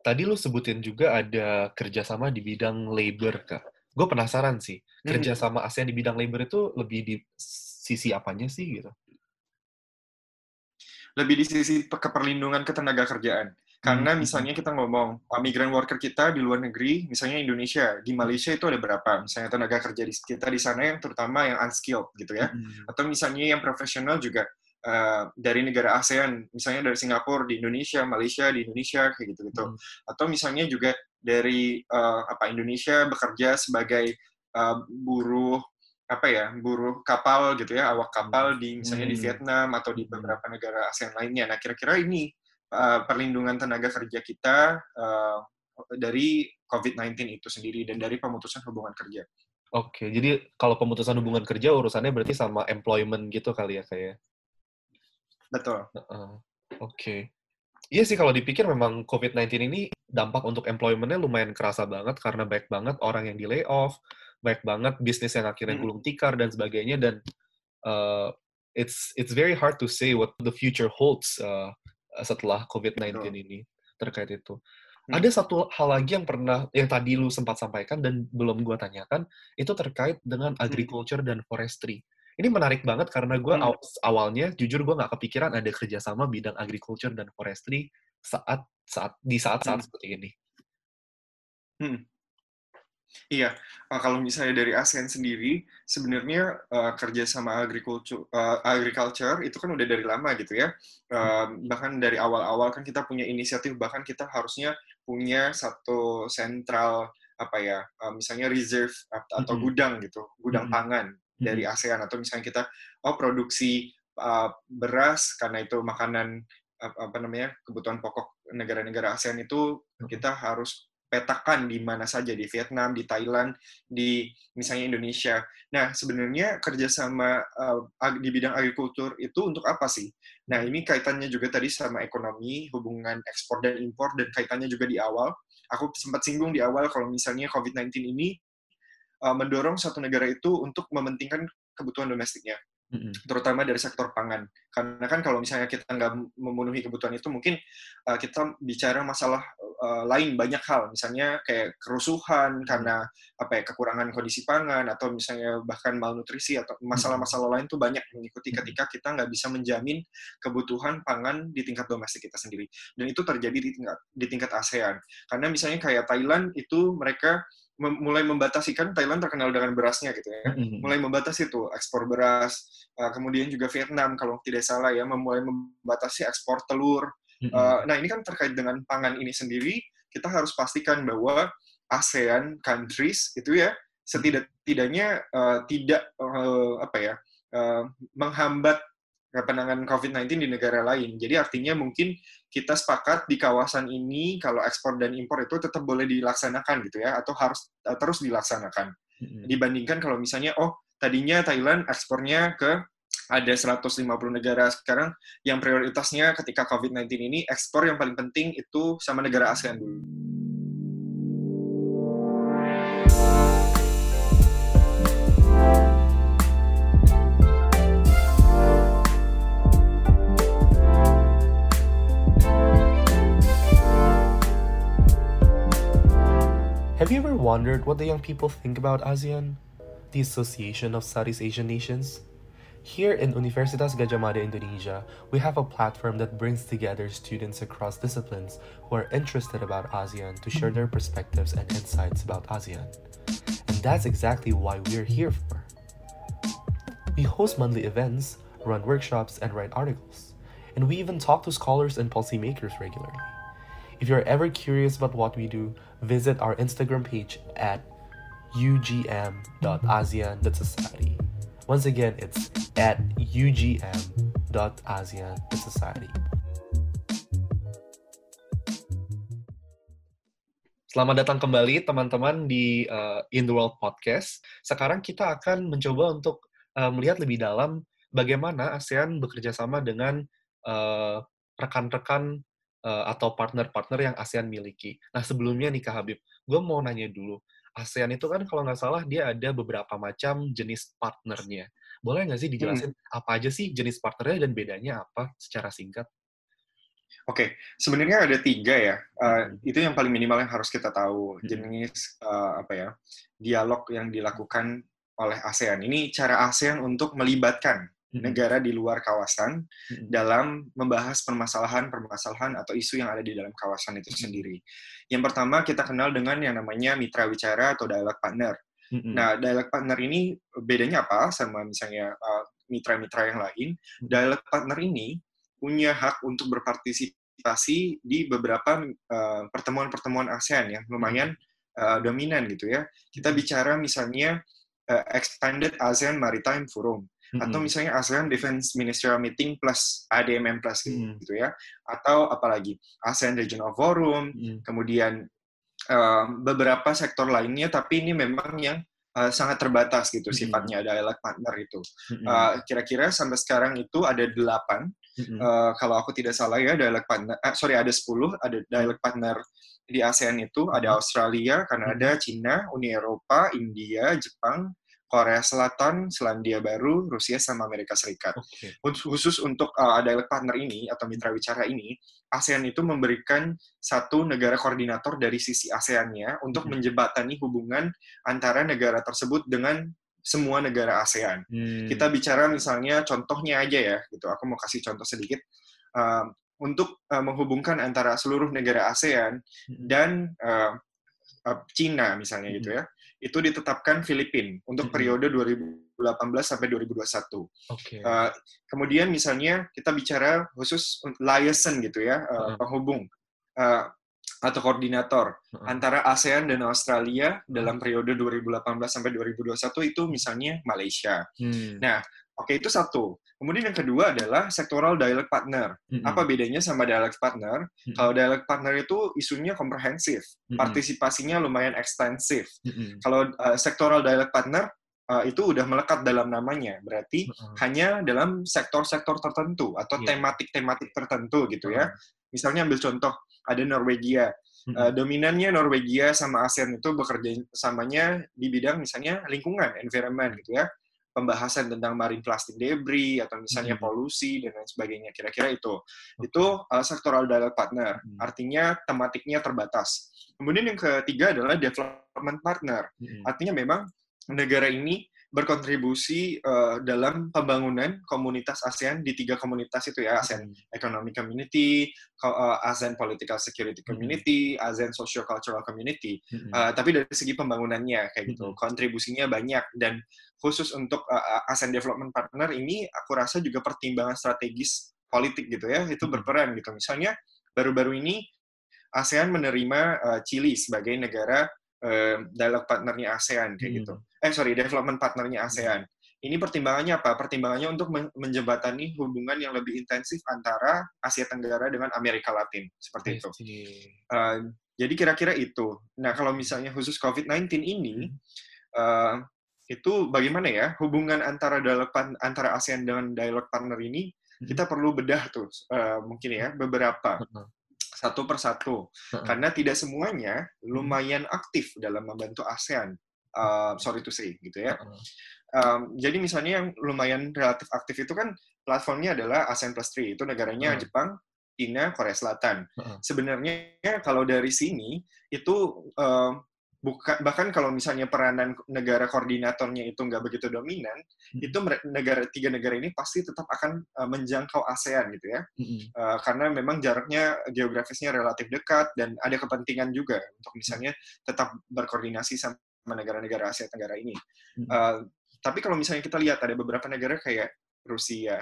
[SPEAKER 1] Tadi lu sebutin juga ada kerjasama di bidang labor, Kak. Gue penasaran sih, hmm. kerjasama ASEAN di bidang labor itu lebih di sisi apanya sih gitu?
[SPEAKER 2] Lebih di sisi keperlindungan ketenaga kerjaan. Karena hmm. misalnya kita ngomong, migran worker kita di luar negeri, misalnya Indonesia, di Malaysia itu ada berapa? Misalnya tenaga kerja di kita di sana yang terutama yang unskilled gitu ya. Hmm. Atau misalnya yang profesional juga uh, dari negara ASEAN, misalnya dari Singapura di Indonesia, Malaysia di Indonesia kayak gitu-gitu. Hmm. Atau misalnya juga dari uh, apa Indonesia bekerja sebagai uh, buruh apa ya buruh kapal gitu ya awak kapal di misalnya hmm. di Vietnam atau di beberapa negara ASEAN lainnya. Nah kira-kira ini uh, perlindungan tenaga kerja kita uh, dari COVID-19 itu sendiri dan dari pemutusan hubungan kerja.
[SPEAKER 1] Oke, jadi kalau pemutusan hubungan kerja urusannya berarti sama employment gitu kali ya kayak. Ya?
[SPEAKER 2] Betul. Uh,
[SPEAKER 1] Oke. Okay. Iya sih kalau dipikir memang COVID-19 ini dampak untuk employment-nya lumayan kerasa banget karena baik banget orang yang di layoff, baik banget bisnis yang akhirnya hmm. gulung tikar dan sebagainya dan uh, it's it's very hard to say what the future holds uh, setelah COVID-19 ini terkait itu. Hmm. Ada satu hal lagi yang pernah yang tadi lu sempat sampaikan dan belum gua tanyakan itu terkait dengan hmm. agriculture dan forestry. Ini menarik banget karena gue hmm. awalnya jujur gue nggak kepikiran ada kerjasama bidang agriculture dan forestry saat saat di saat-saat hmm. seperti ini.
[SPEAKER 2] Hmm. Iya, uh, kalau misalnya dari ASEAN sendiri, sebenarnya uh, kerja sama agriculture, uh, agriculture itu kan udah dari lama gitu ya. Uh, bahkan dari awal-awal kan kita punya inisiatif, bahkan kita harusnya punya satu sentral apa ya, uh, misalnya reserve atau gudang gitu, gudang pangan dari ASEAN atau misalnya kita oh produksi uh, beras karena itu makanan apa namanya kebutuhan pokok negara-negara ASEAN itu kita harus petakan di mana saja di Vietnam, di Thailand, di misalnya Indonesia. Nah, sebenarnya kerjasama uh, di bidang agrikultur itu untuk apa sih? Nah, ini kaitannya juga tadi sama ekonomi, hubungan ekspor dan impor, dan kaitannya juga di awal. Aku sempat singgung di awal kalau misalnya COVID-19 ini uh, mendorong satu negara itu untuk mementingkan kebutuhan domestiknya terutama dari sektor pangan. Karena kan kalau misalnya kita nggak memenuhi kebutuhan itu, mungkin uh, kita bicara masalah uh, lain banyak hal, misalnya kayak kerusuhan karena apa ya kekurangan kondisi pangan atau misalnya bahkan malnutrisi atau masalah-masalah lain tuh banyak mengikuti ketika kita nggak bisa menjamin kebutuhan pangan di tingkat domestik kita sendiri. Dan itu terjadi di tingkat di tingkat ASEAN. Karena misalnya kayak Thailand itu mereka mulai membatasi kan Thailand terkenal dengan berasnya gitu ya, mm-hmm. mulai membatasi tuh ekspor beras, uh, kemudian juga Vietnam kalau tidak salah ya, mulai membatasi ekspor telur. Mm-hmm. Uh, nah ini kan terkait dengan pangan ini sendiri, kita harus pastikan bahwa ASEAN countries itu ya setidak-tidaknya uh, tidak uh, apa ya uh, menghambat penanganan COVID-19 di negara lain. Jadi artinya mungkin kita sepakat di kawasan ini kalau ekspor dan impor itu tetap boleh dilaksanakan gitu ya, atau harus uh, terus dilaksanakan. Dibandingkan kalau misalnya, oh tadinya Thailand ekspornya ke ada 150 negara sekarang yang prioritasnya ketika COVID-19 ini ekspor yang paling penting itu sama negara ASEAN dulu.
[SPEAKER 1] Have you ever wondered what the young people think about ASEAN, the Association of Southeast Asian Nations? Here in Universitas Gadjah Mada Indonesia, we have a platform that brings together students across disciplines who are interested about ASEAN to share their perspectives and insights about ASEAN. And that's exactly why we're here for. We host monthly events, run workshops, and write articles. And we even talk to scholars and policymakers regularly. If you're ever curious about what we do, visit our Instagram page at ugm.asean.society. Once again, it's at ugm.asean.society. Selamat datang kembali teman-teman di uh, In the World Podcast. Sekarang kita akan mencoba untuk uh, melihat lebih dalam bagaimana ASEAN bekerja sama dengan uh, rekan-rekan uh, atau partner-partner yang ASEAN miliki. Nah, sebelumnya nih Kak Habib, gue mau nanya dulu. ASEAN itu kan kalau nggak salah dia ada beberapa macam jenis partnernya. Boleh nggak sih dijelasin hmm. apa aja sih jenis partnernya dan bedanya apa secara singkat?
[SPEAKER 2] Oke, okay. sebenarnya ada tiga ya. Uh, itu yang paling minimal yang harus kita tahu hmm. jenis uh, apa ya dialog yang dilakukan oleh ASEAN. Ini cara ASEAN untuk melibatkan negara di luar kawasan dalam membahas permasalahan-permasalahan atau isu yang ada di dalam kawasan itu sendiri. Yang pertama kita kenal dengan yang namanya mitra wicara atau dialog partner. Nah, dialog partner ini bedanya apa sama misalnya uh, mitra-mitra yang lain, dialog partner ini punya hak untuk berpartisipasi di beberapa uh, pertemuan-pertemuan ASEAN yang lumayan uh, dominan gitu ya. Kita bicara misalnya uh, Expanded ASEAN Maritime Forum mm-hmm. atau misalnya ASEAN Defense Ministerial Meeting plus ADMM plus mm-hmm. gitu ya. Atau apalagi ASEAN Regional Forum, mm-hmm. kemudian uh, beberapa sektor lainnya tapi ini memang yang uh, sangat terbatas gitu mm-hmm. sifatnya dialog partner itu. Mm-hmm. Uh, kira-kira sampai sekarang itu ada delapan. Mm-hmm. Uh, kalau aku tidak salah ya dialog partner, uh, sorry ada sepuluh ada dialog partner di ASEAN itu ada Australia, Kanada, Cina, Uni Eropa, India, Jepang, Korea Selatan, Selandia Baru, Rusia, sama Amerika Serikat. Okay. Khusus untuk uh, dialog partner ini atau mitra bicara ini, ASEAN itu memberikan satu negara koordinator dari sisi ASEAN-nya untuk hmm. menjebatani hubungan antara negara tersebut dengan semua negara ASEAN. Hmm. Kita bicara misalnya contohnya aja ya, gitu. Aku mau kasih contoh sedikit. Uh, untuk uh, menghubungkan antara seluruh negara ASEAN hmm. dan uh, Cina misalnya gitu hmm. ya itu ditetapkan Filipina untuk mm -hmm. periode 2018 sampai 2021. Okay. Uh, kemudian misalnya kita bicara khusus liaison gitu ya, uh, penghubung uh, atau koordinator -huh. antara ASEAN dan Australia -huh. dalam periode 2018 sampai 2021 itu misalnya Malaysia. Hmm. Nah, Oke, itu satu. Kemudian yang kedua adalah sektoral dialog partner. Mm-hmm. Apa bedanya sama dialog partner? Mm-hmm. Kalau dialog partner itu isunya komprehensif, mm-hmm. partisipasinya lumayan ekstensif. Mm-hmm. Kalau uh, sektoral dialog partner uh, itu udah melekat dalam namanya, berarti mm-hmm. hanya dalam sektor-sektor tertentu atau yeah. tematik-tematik tertentu gitu ya. Misalnya ambil contoh, ada Norwegia. Mm-hmm. Uh, dominannya Norwegia sama ASEAN itu bekerja samanya di bidang misalnya lingkungan, environment gitu ya pembahasan tentang marine plastic debris atau misalnya hmm. polusi dan lain sebagainya. Kira-kira itu. Okay. Itu uh, sectoral dialogue partner. Hmm. Artinya tematiknya terbatas. Kemudian yang ketiga adalah development partner. Hmm. Artinya memang negara ini berkontribusi uh, dalam pembangunan komunitas ASEAN di tiga komunitas itu ya ASEAN hmm. Economic Community, uh, ASEAN Political Security hmm. Community. ASEAN Social Cultural Community. Uh, tapi dari segi pembangunannya kayak gitu, kontribusinya banyak dan khusus untuk uh, ASEAN Development Partner ini aku rasa juga pertimbangan strategis politik gitu ya itu berperan gitu. Misalnya baru-baru ini ASEAN menerima uh, Chili sebagai negara uh, dialog partnernya ASEAN kayak gitu. hmm. gitu. Eh sorry, development partnernya ASEAN. Ini pertimbangannya apa? Pertimbangannya untuk menjembatani hubungan yang lebih intensif antara Asia Tenggara dengan Amerika Latin seperti itu. Uh, jadi kira-kira itu. Nah kalau misalnya khusus COVID-19 ini, uh, itu bagaimana ya hubungan antara dialog antara ASEAN dengan dialog partner ini hmm. kita perlu bedah tuh uh, mungkin ya beberapa satu persatu uh-huh. karena tidak semuanya lumayan aktif dalam membantu ASEAN uh, sorry to say gitu ya uh-huh. um, jadi misalnya yang lumayan relatif aktif itu kan platformnya adalah ASEAN Plus 3 itu negaranya uh-huh. Jepang China Korea Selatan uh-huh. sebenarnya kalau dari sini itu uh, bukan bahkan kalau misalnya peranan negara koordinatornya itu nggak begitu dominan, hmm. itu negara tiga negara ini pasti tetap akan uh, menjangkau ASEAN gitu ya, hmm. uh, karena memang jaraknya geografisnya relatif dekat dan ada kepentingan juga untuk misalnya tetap berkoordinasi sama negara-negara Asia Tenggara ini. Hmm. Uh, tapi kalau misalnya kita lihat ada beberapa negara kayak Rusia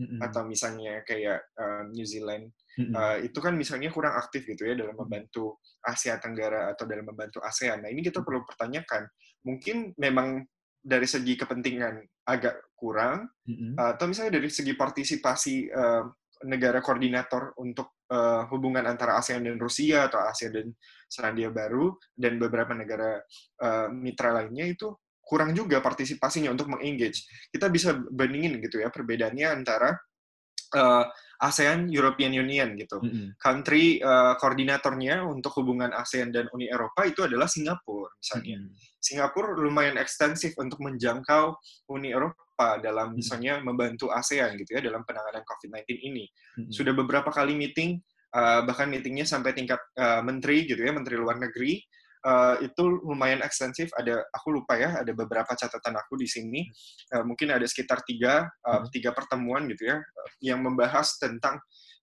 [SPEAKER 2] hmm. atau misalnya kayak uh, New Zealand Uh, itu kan misalnya kurang aktif gitu ya dalam membantu Asia Tenggara atau dalam membantu ASEAN. Nah ini kita perlu pertanyakan, mungkin memang dari segi kepentingan agak kurang, mm-hmm. atau misalnya dari segi partisipasi uh, negara koordinator untuk uh, hubungan antara ASEAN dan Rusia atau ASEAN dan Selandia Baru dan beberapa negara uh, mitra lainnya itu kurang juga partisipasinya untuk mengengage. Kita bisa bandingin gitu ya perbedaannya antara uh, ASEAN European Union gitu. Mm -hmm. Country uh, koordinatornya untuk hubungan ASEAN dan Uni Eropa itu adalah Singapura misalnya. Mm -hmm. Singapura lumayan ekstensif untuk menjangkau Uni Eropa dalam misalnya membantu ASEAN gitu ya dalam penanganan COVID-19 ini. Mm -hmm. Sudah beberapa kali meeting uh, bahkan meetingnya sampai tingkat uh, menteri gitu ya, menteri luar negeri uh, itu lumayan ekstensif. Ada aku lupa ya, ada beberapa catatan aku di sini. Uh, mungkin ada sekitar tiga uh, tiga pertemuan gitu ya yang membahas tentang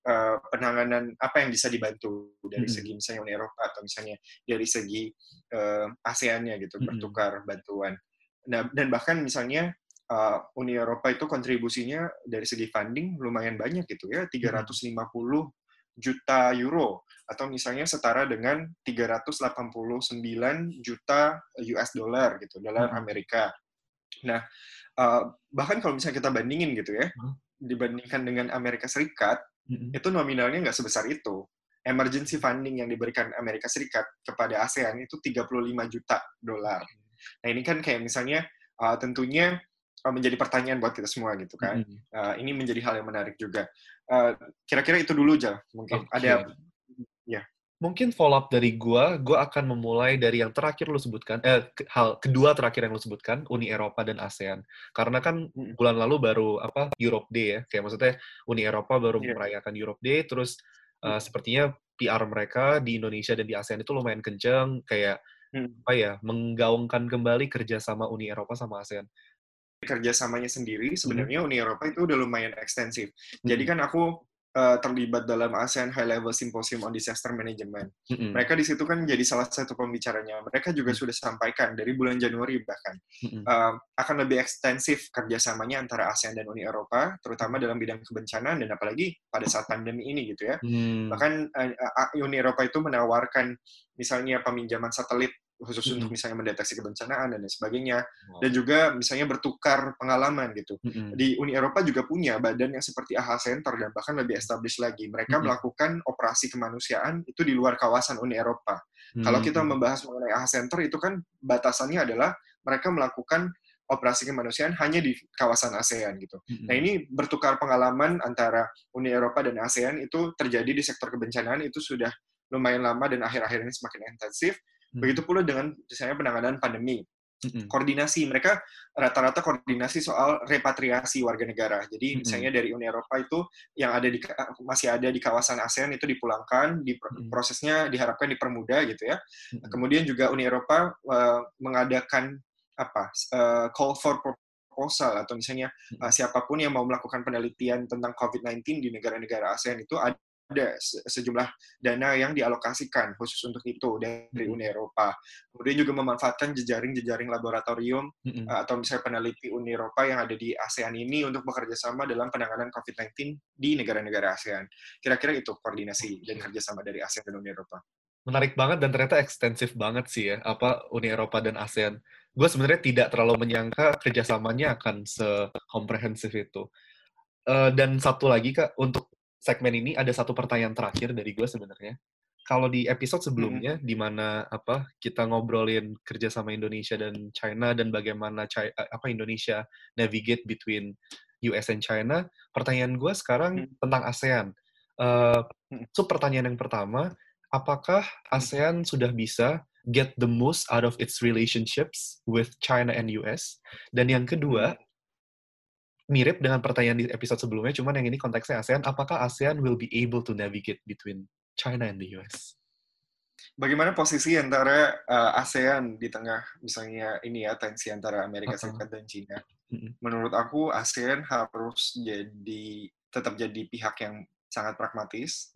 [SPEAKER 2] uh, penanganan apa yang bisa dibantu dari hmm. segi misalnya Uni Eropa atau misalnya dari segi uh, ASEAN-nya gitu hmm. bertukar bantuan. Nah dan bahkan misalnya uh, Uni Eropa itu kontribusinya dari segi funding lumayan banyak gitu ya, 350 juta euro atau misalnya setara dengan 389 juta US dollar gitu, dolar Amerika. Nah, uh, bahkan kalau misalnya kita bandingin gitu ya, dibandingkan dengan Amerika Serikat, itu nominalnya nggak sebesar itu. Emergency funding yang diberikan Amerika Serikat kepada ASEAN itu 35 juta dolar. Nah ini kan kayak misalnya uh, tentunya menjadi pertanyaan buat kita semua gitu kan. Mm. Uh, ini menjadi hal yang menarik juga. Kira-kira uh, itu dulu aja mungkin. Okay. Ada
[SPEAKER 1] ya. Mungkin follow up dari gua, gua akan memulai dari yang terakhir lu sebutkan, eh, hal kedua terakhir yang lu sebutkan, Uni Eropa dan ASEAN. Karena kan bulan lalu baru apa Europe Day ya, kayak maksudnya Uni Eropa baru yeah. merayakan Europe Day, terus uh, sepertinya PR mereka di Indonesia dan di ASEAN itu lumayan kenceng, kayak hmm. apa ya, menggaungkan kembali kerjasama Uni Eropa sama ASEAN
[SPEAKER 2] kerjasamanya sendiri sebenarnya Uni Eropa itu udah lumayan ekstensif. Jadi kan aku uh, terlibat dalam ASEAN High Level Symposium on Disaster Management. Mm-hmm. Mereka di situ kan jadi salah satu pembicaranya. Mereka juga sudah sampaikan dari bulan Januari bahkan mm-hmm. uh, akan lebih ekstensif kerjasamanya antara ASEAN dan Uni Eropa, terutama dalam bidang kebencanaan dan apalagi pada saat pandemi ini gitu ya. Mm. Bahkan uh, Uni Eropa itu menawarkan misalnya peminjaman satelit khusus mm -hmm. untuk misalnya mendeteksi kebencanaan dan lain sebagainya wow. dan juga misalnya bertukar pengalaman gitu mm -hmm. di Uni Eropa juga punya badan yang seperti AHA Center dan bahkan lebih established lagi mereka mm -hmm. melakukan operasi kemanusiaan itu di luar kawasan Uni Eropa mm -hmm. kalau kita membahas mengenai AHA Center itu kan batasannya adalah mereka melakukan operasi kemanusiaan hanya di kawasan ASEAN gitu. Mm -hmm. Nah ini bertukar pengalaman antara Uni Eropa dan ASEAN itu terjadi di sektor kebencanaan itu sudah lumayan lama dan akhir-akhir ini semakin intensif. Hmm. Begitu pula dengan misalnya penanganan pandemi. Koordinasi mereka rata-rata koordinasi soal repatriasi warga negara. Jadi misalnya dari Uni Eropa itu yang ada di masih ada di kawasan ASEAN itu dipulangkan, di prosesnya diharapkan dipermudah gitu ya. Kemudian juga Uni Eropa uh, mengadakan apa uh, call for proposal atau misalnya uh, siapa pun yang mau melakukan penelitian tentang COVID-19 di negara-negara ASEAN itu ada ada sejumlah dana yang dialokasikan khusus untuk itu dari Uni Eropa. Kemudian juga memanfaatkan jejaring-jejaring laboratorium mm-hmm. atau misalnya peneliti Uni Eropa yang ada di ASEAN ini untuk bekerja sama dalam penanganan COVID-19 di negara-negara ASEAN. Kira-kira itu koordinasi dan kerjasama dari ASEAN dan Uni Eropa.
[SPEAKER 1] Menarik banget dan ternyata ekstensif banget sih ya, apa Uni Eropa dan ASEAN. Gue sebenarnya tidak terlalu menyangka kerjasamanya akan sekomprehensif itu. Uh, dan satu lagi kak, untuk segmen ini ada satu pertanyaan terakhir dari gue sebenarnya. Kalau di episode sebelumnya, mm -hmm. di mana apa kita ngobrolin kerjasama Indonesia dan China dan bagaimana China, eh, apa Indonesia navigate between US and China, pertanyaan gue sekarang mm -hmm. tentang ASEAN. Uh, so pertanyaan yang pertama, apakah ASEAN sudah bisa get the most out of its relationships with China and US? Dan yang kedua, mirip dengan pertanyaan di episode sebelumnya, cuman yang ini konteksnya ASEAN, apakah ASEAN will be able to navigate between China and the US?
[SPEAKER 2] Bagaimana posisi antara uh, ASEAN di tengah misalnya ini ya tensi antara Amerika Serikat dan China? Menurut aku ASEAN harus jadi tetap jadi pihak yang sangat pragmatis.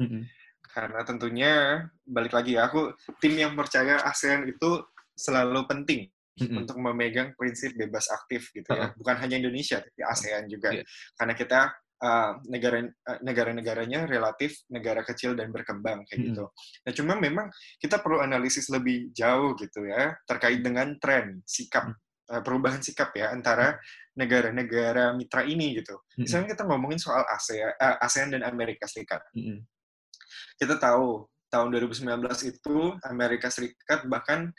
[SPEAKER 2] Karena tentunya balik lagi ya, aku tim yang percaya ASEAN itu selalu penting hmm untuk memegang prinsip bebas aktif gitu ya. Bukan hanya Indonesia, tapi ASEAN juga. Yeah. Karena kita uh, negara uh, negara-negaranya relatif negara kecil dan berkembang kayak mm-hmm. gitu. Nah, cuma memang kita perlu analisis lebih jauh gitu ya terkait dengan tren sikap uh, perubahan sikap ya antara negara-negara mitra ini gitu. Misalnya kita ngomongin soal ASEAN, uh, ASEAN dan Amerika Serikat. Kita tahu tahun 2019 itu Amerika Serikat bahkan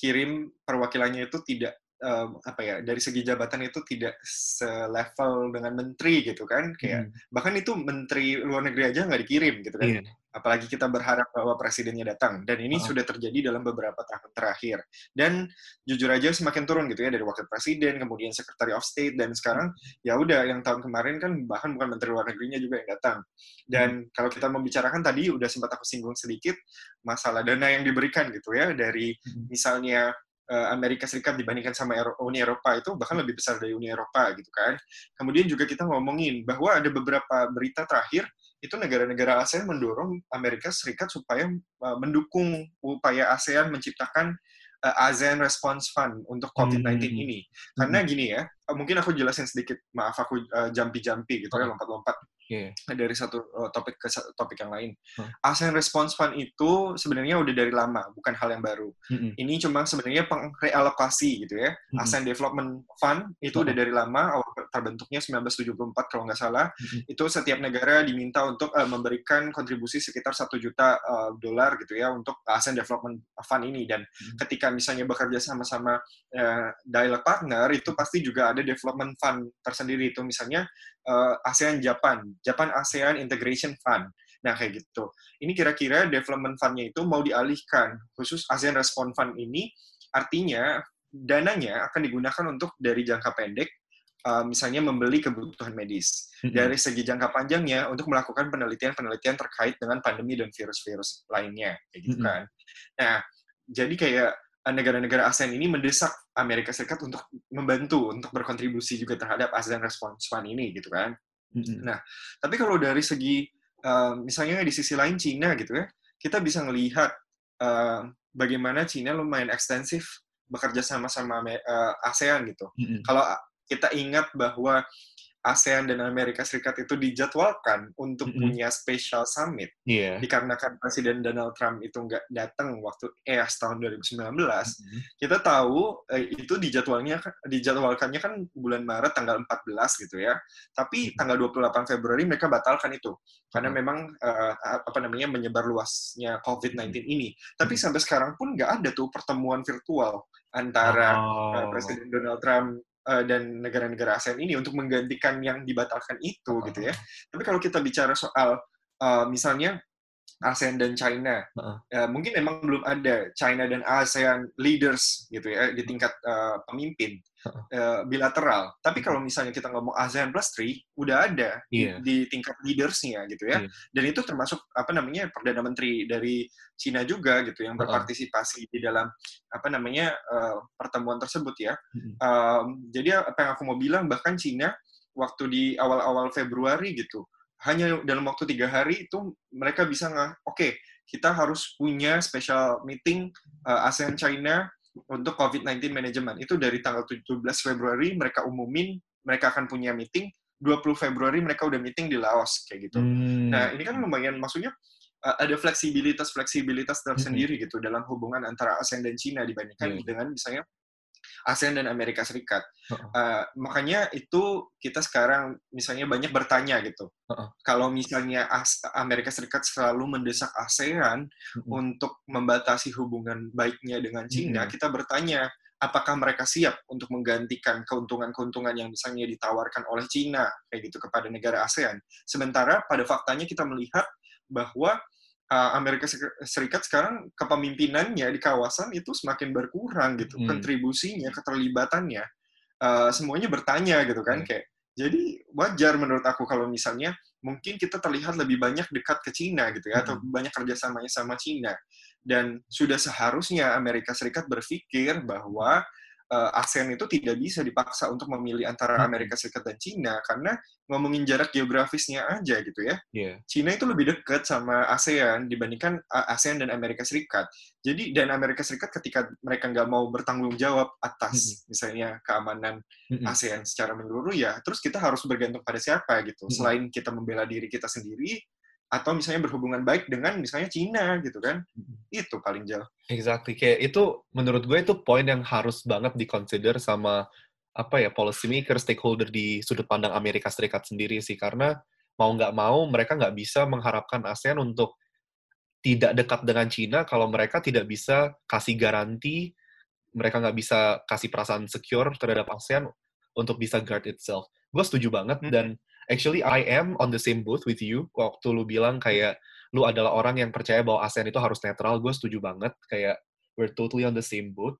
[SPEAKER 2] kirim perwakilannya itu tidak um, apa ya dari segi jabatan itu tidak selevel dengan menteri gitu kan kayak hmm. bahkan itu menteri luar negeri aja nggak dikirim gitu kan yeah apalagi kita berharap bahwa presidennya datang dan ini oh. sudah terjadi dalam beberapa tahun terakhir dan jujur aja semakin turun gitu ya dari wakil presiden kemudian secretary of state dan sekarang ya udah yang tahun kemarin kan bahkan bukan menteri luar negerinya juga yang datang dan hmm. kalau kita membicarakan tadi udah sempat aku singgung sedikit masalah dana yang diberikan gitu ya dari hmm. misalnya eh, Amerika Serikat dibandingkan sama Uni Eropa itu bahkan lebih besar dari Uni Eropa gitu kan. Kemudian juga kita ngomongin bahwa ada beberapa berita terakhir itu negara-negara ASEAN mendorong Amerika Serikat supaya uh, mendukung upaya ASEAN menciptakan uh, ASEAN Response Fund untuk COVID-19 hmm. ini. Karena hmm. gini ya, mungkin aku jelasin sedikit, maaf aku uh, jumpy-jumpy gitu ya, lompat-lompat
[SPEAKER 1] Yeah.
[SPEAKER 2] dari satu uh, topik ke topik yang lain.
[SPEAKER 1] Hmm.
[SPEAKER 2] ASEAN Response Fund itu sebenarnya udah dari lama, bukan hal yang baru.
[SPEAKER 1] Mm-mm.
[SPEAKER 2] Ini cuma sebenarnya pengrealokasi gitu ya.
[SPEAKER 1] Mm-mm.
[SPEAKER 2] ASEAN Development Fund itu udah dari lama, awal terbentuknya 1974 kalau nggak salah.
[SPEAKER 1] Mm-mm.
[SPEAKER 2] Itu setiap negara diminta untuk uh, memberikan kontribusi sekitar satu juta uh, dolar gitu ya untuk ASEAN Development Fund ini. Dan ketika misalnya bekerja sama-sama uh, dialog partner, itu pasti juga ada development fund tersendiri itu misalnya uh, ASEAN Japan, Japan ASEAN Integration Fund. Nah, kayak gitu. Ini kira-kira development fund-nya itu mau dialihkan, khusus ASEAN Response Fund ini, artinya dananya akan digunakan untuk dari jangka pendek, uh, misalnya membeli kebutuhan medis.
[SPEAKER 1] Mm-mm.
[SPEAKER 2] Dari segi jangka panjangnya, untuk melakukan penelitian-penelitian terkait dengan pandemi dan virus-virus lainnya, kayak gitu
[SPEAKER 1] Mm-mm.
[SPEAKER 2] kan. Nah, jadi kayak negara-negara ASEAN ini mendesak Amerika Serikat untuk membantu, untuk berkontribusi juga terhadap ASEAN Response Fund ini, gitu kan.
[SPEAKER 1] Mm-mm.
[SPEAKER 2] Tapi kalau dari segi uh, misalnya di sisi lain Cina gitu ya, kita bisa melihat uh, bagaimana Cina lumayan ekstensif bekerja sama sama uh, ASEAN gitu.
[SPEAKER 1] Mm-mm.
[SPEAKER 2] Kalau kita ingat bahwa ASEAN dan Amerika Serikat itu dijadwalkan untuk
[SPEAKER 1] Mm-mm.
[SPEAKER 2] punya special summit
[SPEAKER 1] Iya.
[SPEAKER 2] dikarenakan Presiden Donald Trump itu nggak datang waktu EAS tahun 2019
[SPEAKER 1] Mm-mm.
[SPEAKER 2] kita tahu eh, itu dijadwalnya dijadwalkannya kan bulan Maret tanggal 14 gitu ya. Tapi tanggal 28 Februari mereka batalkan itu karena
[SPEAKER 1] Mhm.
[SPEAKER 2] memang eh, apa namanya menyebar luasnya COVID-19 ini. Tapi sampai sekarang pun nggak ada tuh pertemuan virtual antara eh,
[SPEAKER 1] Oh.
[SPEAKER 2] Presiden Donald Trump eh, dan negara-negara ASEAN ini untuk menggantikan yang dibatalkan itu gitu ya. Tapi kalau kita bicara soal eh, misalnya ASEAN dan China,
[SPEAKER 1] Heeh.
[SPEAKER 2] ya, mungkin memang belum ada China dan ASEAN leaders gitu ya di tingkat eh, pemimpin
[SPEAKER 1] Heeh.
[SPEAKER 2] eh, bilateral. Tapi kalau misalnya kita ngomong ASEAN plus 3, udah ada di-
[SPEAKER 1] Iya.
[SPEAKER 2] di, tingkat leadersnya gitu ya.
[SPEAKER 1] Iya.
[SPEAKER 2] Dan itu termasuk apa namanya perdana menteri dari Cina juga gitu yang berpartisipasi di dalam apa namanya eh, pertemuan tersebut ya.
[SPEAKER 1] Mm-mm.
[SPEAKER 2] Um, jadi apa yang aku mau bilang bahkan Cina waktu di awal-awal Februari gitu hanya dalam waktu tiga hari itu mereka bisa nggak oke kita harus punya special meeting uh, ASEAN China untuk COVID-19 management itu dari tanggal 17 Februari mereka umumin mereka akan punya meeting 20 Februari mereka udah meeting di Laos kayak gitu.
[SPEAKER 1] Hmm.
[SPEAKER 2] Nah, ini kan lumayan maksudnya uh, ada fleksibilitas-fleksibilitas tersendiri gitu dalam hubungan antara ASEAN dan Cina dibandingkan
[SPEAKER 1] Iya.
[SPEAKER 2] dengan misalnya ASEAN dan Amerika Serikat. Uh, makanya itu kita sekarang misalnya banyak bertanya gitu. Kalau misalnya As- Amerika Serikat selalu mendesak ASEAN
[SPEAKER 1] Mm-mm.
[SPEAKER 2] untuk membatasi hubungan baiknya dengan Cina,
[SPEAKER 1] Mm-mm.
[SPEAKER 2] kita bertanya apakah mereka siap untuk menggantikan keuntungan-keuntungan yang misalnya ditawarkan oleh Cina kayak gitu kepada negara ASEAN. Sementara pada faktanya kita melihat bahwa Amerika Ser- Serikat sekarang kepemimpinannya di kawasan itu semakin berkurang gitu,
[SPEAKER 1] Hmm.
[SPEAKER 2] kontribusinya, keterlibatannya, uh, semuanya bertanya gitu kan
[SPEAKER 1] Hmm.
[SPEAKER 2] kayak. Jadi wajar menurut aku kalau misalnya mungkin kita terlihat lebih banyak dekat ke Cina gitu ya, atau
[SPEAKER 1] Hmm.
[SPEAKER 2] banyak kerjasamanya sama Cina. Dan sudah seharusnya Amerika Serikat berpikir bahwa uh, ASEAN itu tidak bisa dipaksa untuk memilih antara
[SPEAKER 1] Hmm.
[SPEAKER 2] Amerika Serikat dan Cina karena ngomongin jarak geografisnya aja gitu ya.
[SPEAKER 1] Iya.
[SPEAKER 2] Cina itu lebih dekat sama ASEAN dibandingkan uh, ASEAN dan Amerika Serikat. Jadi dan Amerika Serikat ketika mereka nggak mau bertanggung jawab atas misalnya keamanan
[SPEAKER 1] Mm-mm.
[SPEAKER 2] ASEAN secara menyeluruh ya, terus kita harus bergantung pada siapa gitu.
[SPEAKER 1] Mm-mm.
[SPEAKER 2] Selain kita membela diri kita sendiri atau misalnya berhubungan baik dengan misalnya Cina gitu kan. Itu paling jauh.
[SPEAKER 1] Exactly. Kayak itu menurut gue itu poin yang harus banget diconsider sama apa ya policy maker, stakeholder di sudut pandang Amerika Serikat sendiri sih karena mau nggak mau mereka nggak bisa mengharapkan ASEAN untuk tidak dekat dengan Cina kalau mereka tidak bisa kasih garansi, mereka nggak bisa kasih perasaan secure terhadap ASEAN untuk bisa guard itself. Gue setuju banget
[SPEAKER 2] Hmm.
[SPEAKER 1] dan actually I am on the same boat with you waktu lu bilang kayak lu adalah orang yang percaya bahwa ASEAN itu harus netral, gue setuju banget kayak we're totally on the same boat.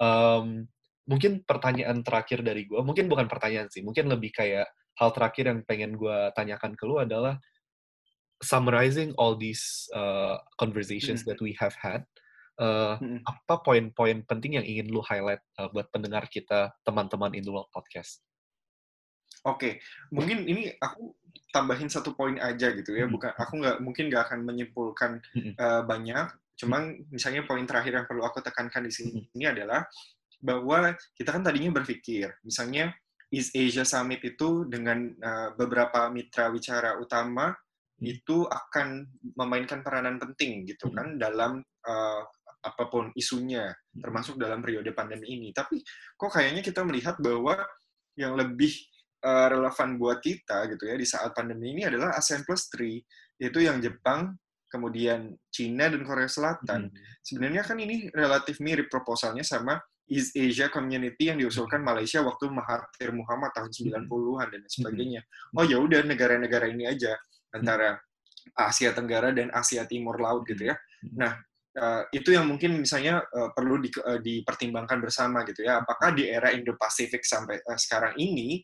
[SPEAKER 1] Um, mungkin pertanyaan terakhir dari gue, mungkin bukan pertanyaan sih, mungkin lebih kayak hal terakhir yang pengen gue tanyakan ke lu adalah summarizing all these uh, conversations
[SPEAKER 2] Hmm.
[SPEAKER 1] that we have had. uh,
[SPEAKER 2] Mm-mm.
[SPEAKER 1] apa poin-poin penting yang ingin lu highlight uh, buat pendengar kita, teman-teman In The World Podcast?
[SPEAKER 2] Oke, mungkin ini aku tambahin satu poin aja gitu ya. Bukan aku nggak mungkin nggak akan menyimpulkan eh, banyak. Cuman misalnya poin terakhir yang perlu aku tekankan di sini ini adalah bahwa kita kan tadinya berpikir, misalnya East Asia Summit itu dengan uh, beberapa mitra wicara utama hmm. itu akan memainkan peranan penting gitu kan dalam uh, apa pun isunya termasuk dalam periode pandemi ini. Tapi kok kayaknya kita melihat bahwa yang lebih uh, relevan buat kita gitu ya di saat pandemi ini adalah ASEAN Plus 3 yaitu yang Jepang, kemudian Cina dan Korea Selatan. Hmm. Sebenarnya kan ini relatif mirip proposalnya sama East Asia Community yang diusulkan Malaysia waktu Mahathir Muhammad tahun 90-an dan sebagainya. Oh ya udah negara-negara ini aja antara Asia Tenggara dan Asia Timur Laut gitu ya. Nah, uh, itu yang mungkin misalnya uh, perlu di, uh, dipertimbangkan bersama gitu ya. Apakah di era Indo-Pasifik sampai uh, sekarang ini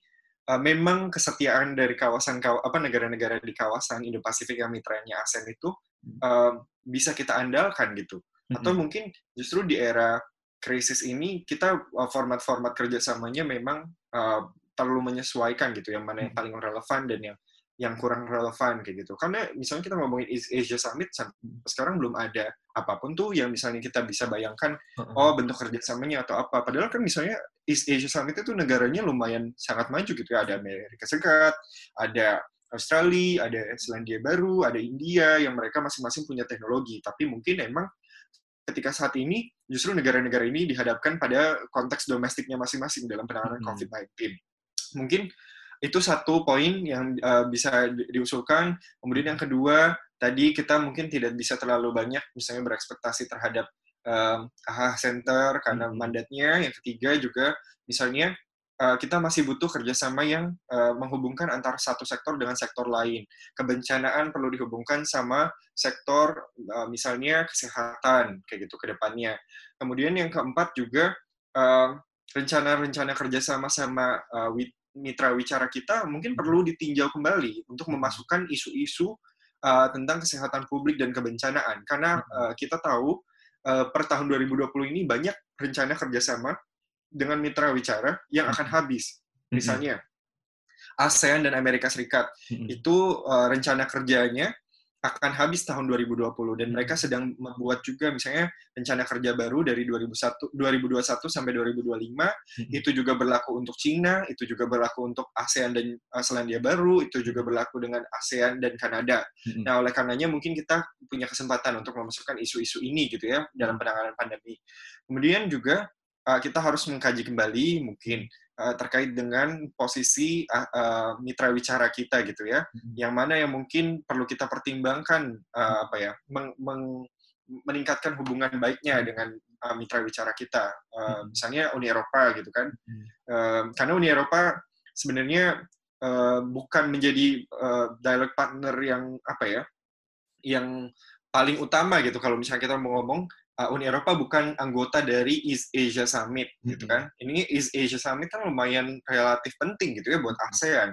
[SPEAKER 2] uh, memang kesetiaan dari kawasan apa negara-negara di kawasan Indo-Pasifik yang mitranya ASEAN itu uh, bisa kita andalkan gitu. Atau mungkin justru di era krisis ini kita uh, format-format kerjasamanya memang uh, perlu menyesuaikan gitu yang mana yang hmm. paling relevan dan yang yang kurang relevan kayak gitu. Karena misalnya kita ngomongin Asia Summit sampai sekarang belum ada apa pun tuh yang misalnya kita bisa bayangkan oh bentuk kerjasamanya atau apa. Padahal kan misalnya East Asia Summit itu negaranya lumayan sangat maju gitu ya. Ada Amerika Serikat, ada Australia, ada Selandia Baru, ada India yang mereka masing-masing punya teknologi. Tapi mungkin emang ketika saat ini justru negara-negara ini dihadapkan pada konteks domestiknya masing-masing dalam penanganan hmm. COVID-19. Mungkin itu satu poin yang uh, bisa diusulkan. Kemudian yang kedua, tadi kita mungkin tidak bisa terlalu banyak misalnya berekspektasi terhadap um, AHA Center karena hmm. mandatnya. Yang ketiga juga misalnya uh, kita masih butuh kerjasama yang uh, menghubungkan antara satu sektor dengan sektor lain. Kebencanaan perlu dihubungkan sama sektor uh, misalnya kesehatan kayak gitu ke depannya. Kemudian yang keempat juga rencana-rencana uh, kerjasama sama uh, mitra wicara kita mungkin perlu ditinjau kembali untuk memasukkan isu-isu uh, tentang kesehatan publik dan kebencanaan. Karena uh, kita tahu uh, per tahun 2020 ini banyak rencana kerjasama dengan mitra wicara yang akan habis. Misalnya, ASEAN dan Amerika Serikat. Itu uh, rencana kerjanya akan habis tahun 2020 dan mereka sedang membuat juga misalnya rencana kerja baru dari 2001 2021 sampai 2025 hmm. itu juga berlaku untuk Cina, itu juga berlaku untuk ASEAN dan uh, Selandia Baru, itu juga berlaku dengan ASEAN dan Kanada. Hmm. Nah, oleh karenanya mungkin kita punya kesempatan untuk memasukkan isu-isu ini gitu ya dalam penanganan pandemi. Kemudian juga uh, kita harus mengkaji kembali mungkin uh, terkait dengan posisi uh, uh, mitra wicara kita gitu ya, hmm. yang mana yang mungkin perlu kita pertimbangkan uh, apa ya, meng, meng, meningkatkan hubungan baiknya dengan uh, mitra wicara kita, uh, hmm. misalnya Uni Eropa gitu kan, hmm. uh, karena Uni Eropa sebenarnya uh, bukan menjadi uh, dialog partner yang apa ya, yang paling utama gitu kalau misalnya kita mau ngomong uh, Uni Eropa bukan anggota dari East Asia Summit mm -hmm. gitu kan. Ini East Asia Summit kan lumayan relatif penting gitu ya buat ASEAN.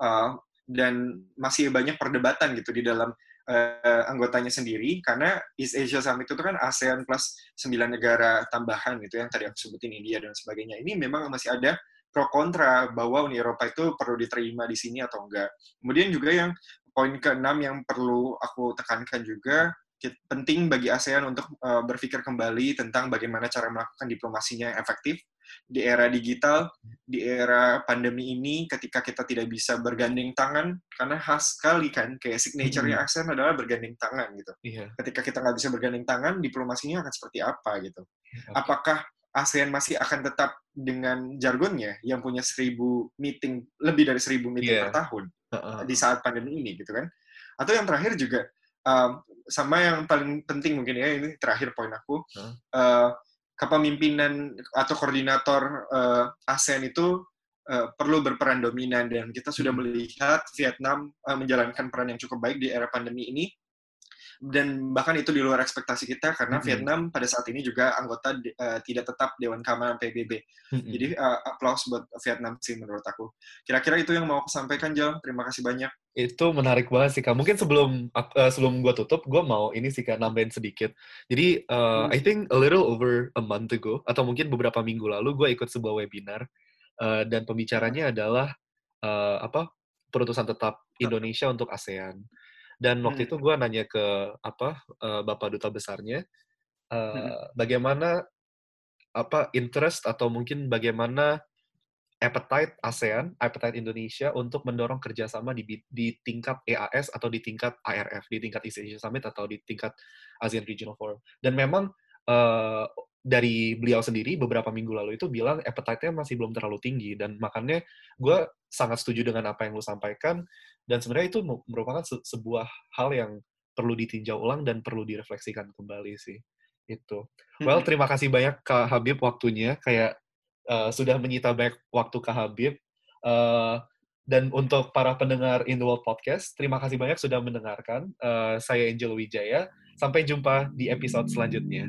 [SPEAKER 2] Uh, dan masih banyak perdebatan gitu di dalam uh, anggotanya sendiri karena East Asia Summit itu kan ASEAN plus 9 negara tambahan gitu yang tadi aku sebutin India dan sebagainya. Ini memang masih ada pro kontra bahwa Uni Eropa itu perlu diterima di sini atau enggak. Kemudian juga yang poin keenam yang perlu aku tekankan juga penting bagi ASEAN untuk uh, berpikir kembali tentang bagaimana cara melakukan diplomasinya yang efektif di era digital, di era pandemi ini, ketika kita tidak bisa bergandeng tangan, karena khas sekali kan, kayak signature-nya ASEAN adalah bergandeng tangan gitu. Yeah. Ketika kita nggak bisa bergandeng tangan, diplomasinya akan seperti apa gitu. Okay. Apakah ASEAN masih akan tetap dengan jargonnya yang punya seribu meeting, lebih dari seribu meeting yeah. per tahun uh -uh. di saat pandemi ini gitu kan? Atau yang terakhir juga, um, sama yang paling penting mungkin ya ini terakhir poin aku huh? uh, kepemimpinan atau koordinator uh, ASEAN itu uh, perlu berperan dominan dan kita sudah hmm. melihat Vietnam uh, menjalankan peran yang cukup baik di era pandemi ini dan bahkan itu di luar ekspektasi kita karena mm -hmm. Vietnam pada saat ini juga anggota uh, tidak tetap Dewan Keamanan PBB. Mm -hmm. Jadi uh, applause buat Vietnam sih menurut aku. Kira-kira itu yang mau aku sampaikan Jal. Terima kasih banyak.
[SPEAKER 1] Itu menarik banget sih Kak. Mungkin sebelum uh, sebelum gua tutup, gua mau ini sih Kak nambahin sedikit. Jadi uh, hmm. I think a little over a month ago atau mungkin beberapa minggu lalu gue ikut sebuah webinar uh, dan pembicaranya adalah uh, apa perutusan tetap Indonesia untuk ASEAN. Dan waktu hmm. itu gue nanya ke apa uh, bapak duta besarnya, uh, hmm. bagaimana apa interest atau mungkin bagaimana appetite ASEAN, appetite Indonesia untuk mendorong kerjasama di, di tingkat EAS atau di tingkat ARF, di tingkat East Asia Summit atau di tingkat ASEAN Regional Forum. Dan memang uh, dari beliau sendiri beberapa minggu lalu itu bilang appetite-nya masih belum terlalu tinggi dan makanya gue sangat setuju dengan apa yang lu sampaikan dan sebenarnya itu merupakan se sebuah hal yang perlu ditinjau ulang dan perlu direfleksikan kembali sih itu. Well, terima kasih banyak Kak Habib waktunya kayak uh, sudah menyita banyak waktu Kak Habib. Uh, dan untuk para pendengar In The World Podcast, terima kasih banyak sudah mendengarkan. Uh, saya Angel Wijaya. Sampai jumpa di episode selanjutnya.